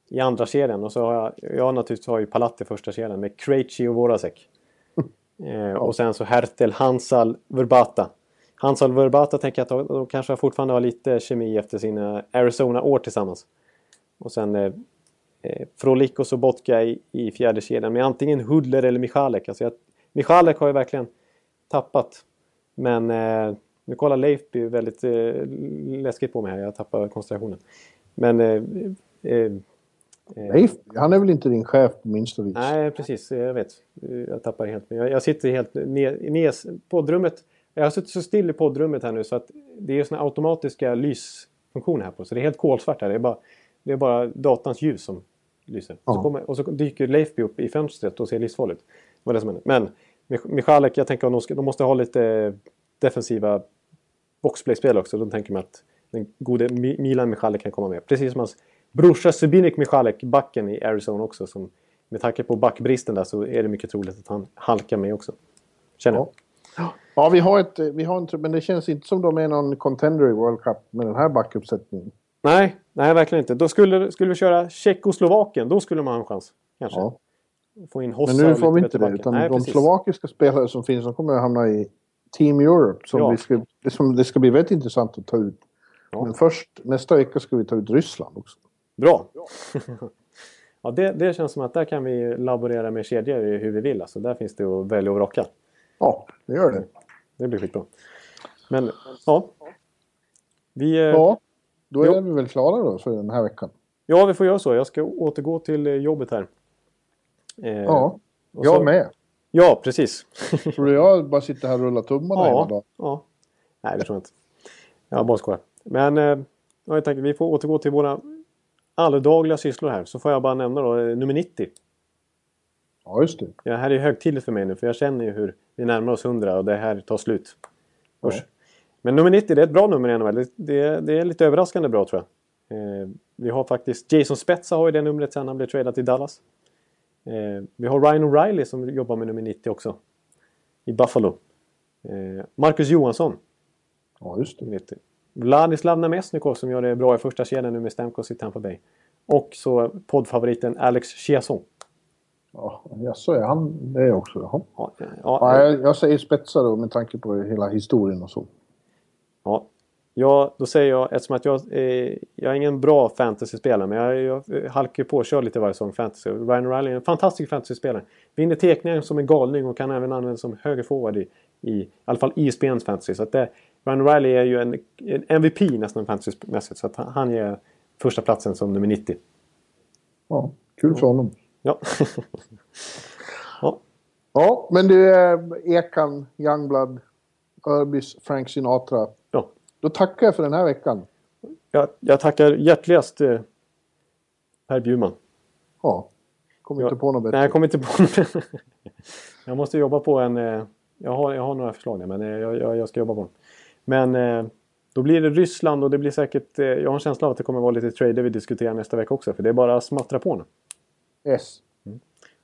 i andra kedjan. Och så har jag, jag naturligtvis har ju Palat i första kedjan med Krejci och Voracek. eh, och sen så Hertel, Hansal, Verbata. Hansal och Verbata tänker jag att de, kanske fortfarande har lite kemi efter sina Arizona-år tillsammans. Och sen eh, eh, Frolik och Sobotka i, i fjärde kedjan med antingen Hudler eller Michalek. Alltså jag, Michalek har ju verkligen tappat. Men eh, nu kollar Leifby väldigt eh, läskigt på mig här. Jag tappar koncentrationen. Men eh, eh, Nej, han är väl inte din chef på minsta vis? Nej, precis. Jag vet. Jag tappar helt. Jag, jag sitter helt ner, ner poddrummet. Jag har suttit så still i poddrummet här nu så att det är såna automatiska lysfunktioner här på. Så det är helt kolsvart här. Det är bara, det är bara datans ljus som lyser. Och, så Ja. kommer, och så dyker Leifby upp i fönstret och ser livsfarligt. Det var det som hände. Men Mich- Michalek, jag tänker att de, måste ha lite defensiva boxplay-spel också. Då tänker man att den gode Mi- Milan Michalek kan komma med. Precis som hans brorsa Subinik Michalek, backen i Arizona också. Som, med tanke på backbristen där så är det mycket troligt att han halkar med också. Känner jag. Ja, vi har ett... Vi har en, tr- men det känns inte som de är någon contender i World Cup med den här backuppsättningen. Nej, nej, verkligen inte. Då skulle, skulle vi köra Tjeckoslovakien, då skulle man ha en chans. Kanske. Ja. Få in Hossa Men nu får vi inte det. Utan Nej, de precis. slovakiska spelare som finns, de kommer att hamna i Team Europe. Som Ja. vi ska, det, som, det ska bli väldigt intressant att ta ut. Ja. Men först, nästa vecka ska vi ta ut Ryssland också. Bra! ja, det, det känns som att där kan vi laborera med kedjor hur vi vill. Alltså, där finns det att välja och vraka. Ja, det gör det. Det blir skitbra. Men, ja. Vi, eh, Ja, då Jo. är vi väl klara då för den här veckan. ja, vi får göra så. Jag ska återgå till eh, jobbet här. Eh, Ja, jag så- med. Ja, precis. Tror du jag bara sitter här och rullar tummarna hela ja, dagen? ja. Nej, det tror jag inte. Jag bara skojar. Men eh, ja, jag tänker, vi får återgå till våra alldagliga sysslor här. Så får jag bara nämna då eh, nummer 90. Ja, just det. Ja, det här är högtidligt för mig nu för jag känner ju hur vi närmar oss 100 och det här tar slut. Usch. Men nummer 90 det är ett bra nummer i NHL. Det, det, det är lite överraskande bra tror jag. Eh, vi har faktiskt Jason Spezza har ju det numret sen han blev tradad till Dallas. Eh, vi har Ryan O'Reilly som jobbar med nummer 90 också. I Buffalo. Eh, Marcus Johansson. Ja, just det. 90. Vladislav Namestnikov som gör det bra i första kedjan nu med Stamkos i Tampa Bay. Och så poddfavoriten Alex Chiasson. Ja, jaså, är han det också? Jaha. Ja, ja, Ja, jag, jag säger spetsar då med tanke på hela historien och så. Ja, ja då säger jag, eftersom att jag, eh, jag är ingen bra fantasyspelare, men jag, jag halkar på och kör lite varje säsong fantasy. Ryan O'Reilly är en fantastisk fantasyspelare. Vinner teckningar som en galning och kan även användas som högerforward i, i, i alla fall ISBNs fantasy. Så att det, Ryan O'Reilly är ju en, en MVP nästan fantasymässigt, så att han, han ger första platsen som nummer 90. Ja, kul för honom. Ja. ja. Ja, men du, eh, Ekan, Youngblood, Örbys, Frank Sinatra. ja. Då tackar jag för den här veckan. Jag, jag tackar hjärtligast eh, Per Bjurman. Ja, kommer inte på något bättre. Nej, jag kommer inte på något. jag måste jobba på en... Eh, jag, har, jag har några förslag där, men eh, jag, jag, jag ska jobba på dem. Men eh, då blir det Ryssland och det blir säkert... Eh, jag har en känsla av att det kommer vara lite trader vi diskuterar nästa vecka också. För det är bara att smattra på nu. Yes.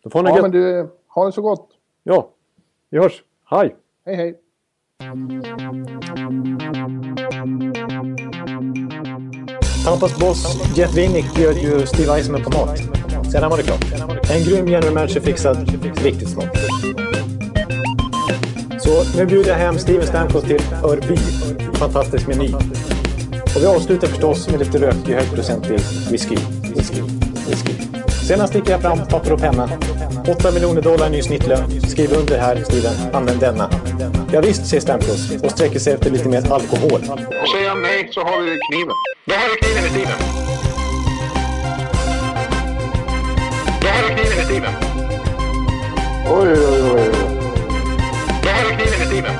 Då får ni Ja, gött. men du, ha det så gott. Ja, vi hörs. Hej! Hej, hej. Tampas boss Jeff Winnick bjöd ju Steve Eisman på mat. Sedan var det klart. En grym general manager fixad, riktigt smart. Så nu bjuder jag hem Steven Stamkos till Örby. Fantastisk meny. Och vi avslutar förstås med lite rökig högprocentig whisky. Whisky. Whisky. Sedan sticker jag fram papper och penna. 8 miljoner dollar ny snittlön. Skriv under här, Steven. Använd denna. Ja, visst, säger Stamkos och sträcker sig efter lite mer alkohol. Och säger han nej så har vi kniven. Då har vi kniven i Steven. Då har vi kniven i Steven. Oj, oj, oj. Steven.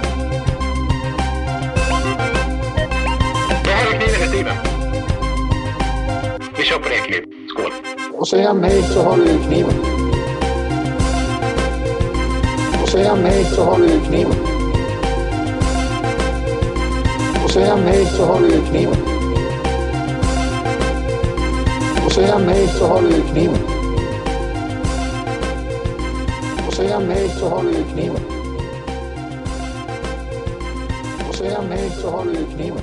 Jag har kniven i Steven. Vi kör på det Kniv. Skål. Och säger han nej så har du ju kniven. Och säger han nej så har du ju kniven. Och säger han nej så har du ju kniven. Och säger han nej så har du ju kniven. Och säger han nej så har du ju kniven säger han nej så har du ju kniven.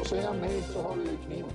Och säger han nej så har du ju kniven.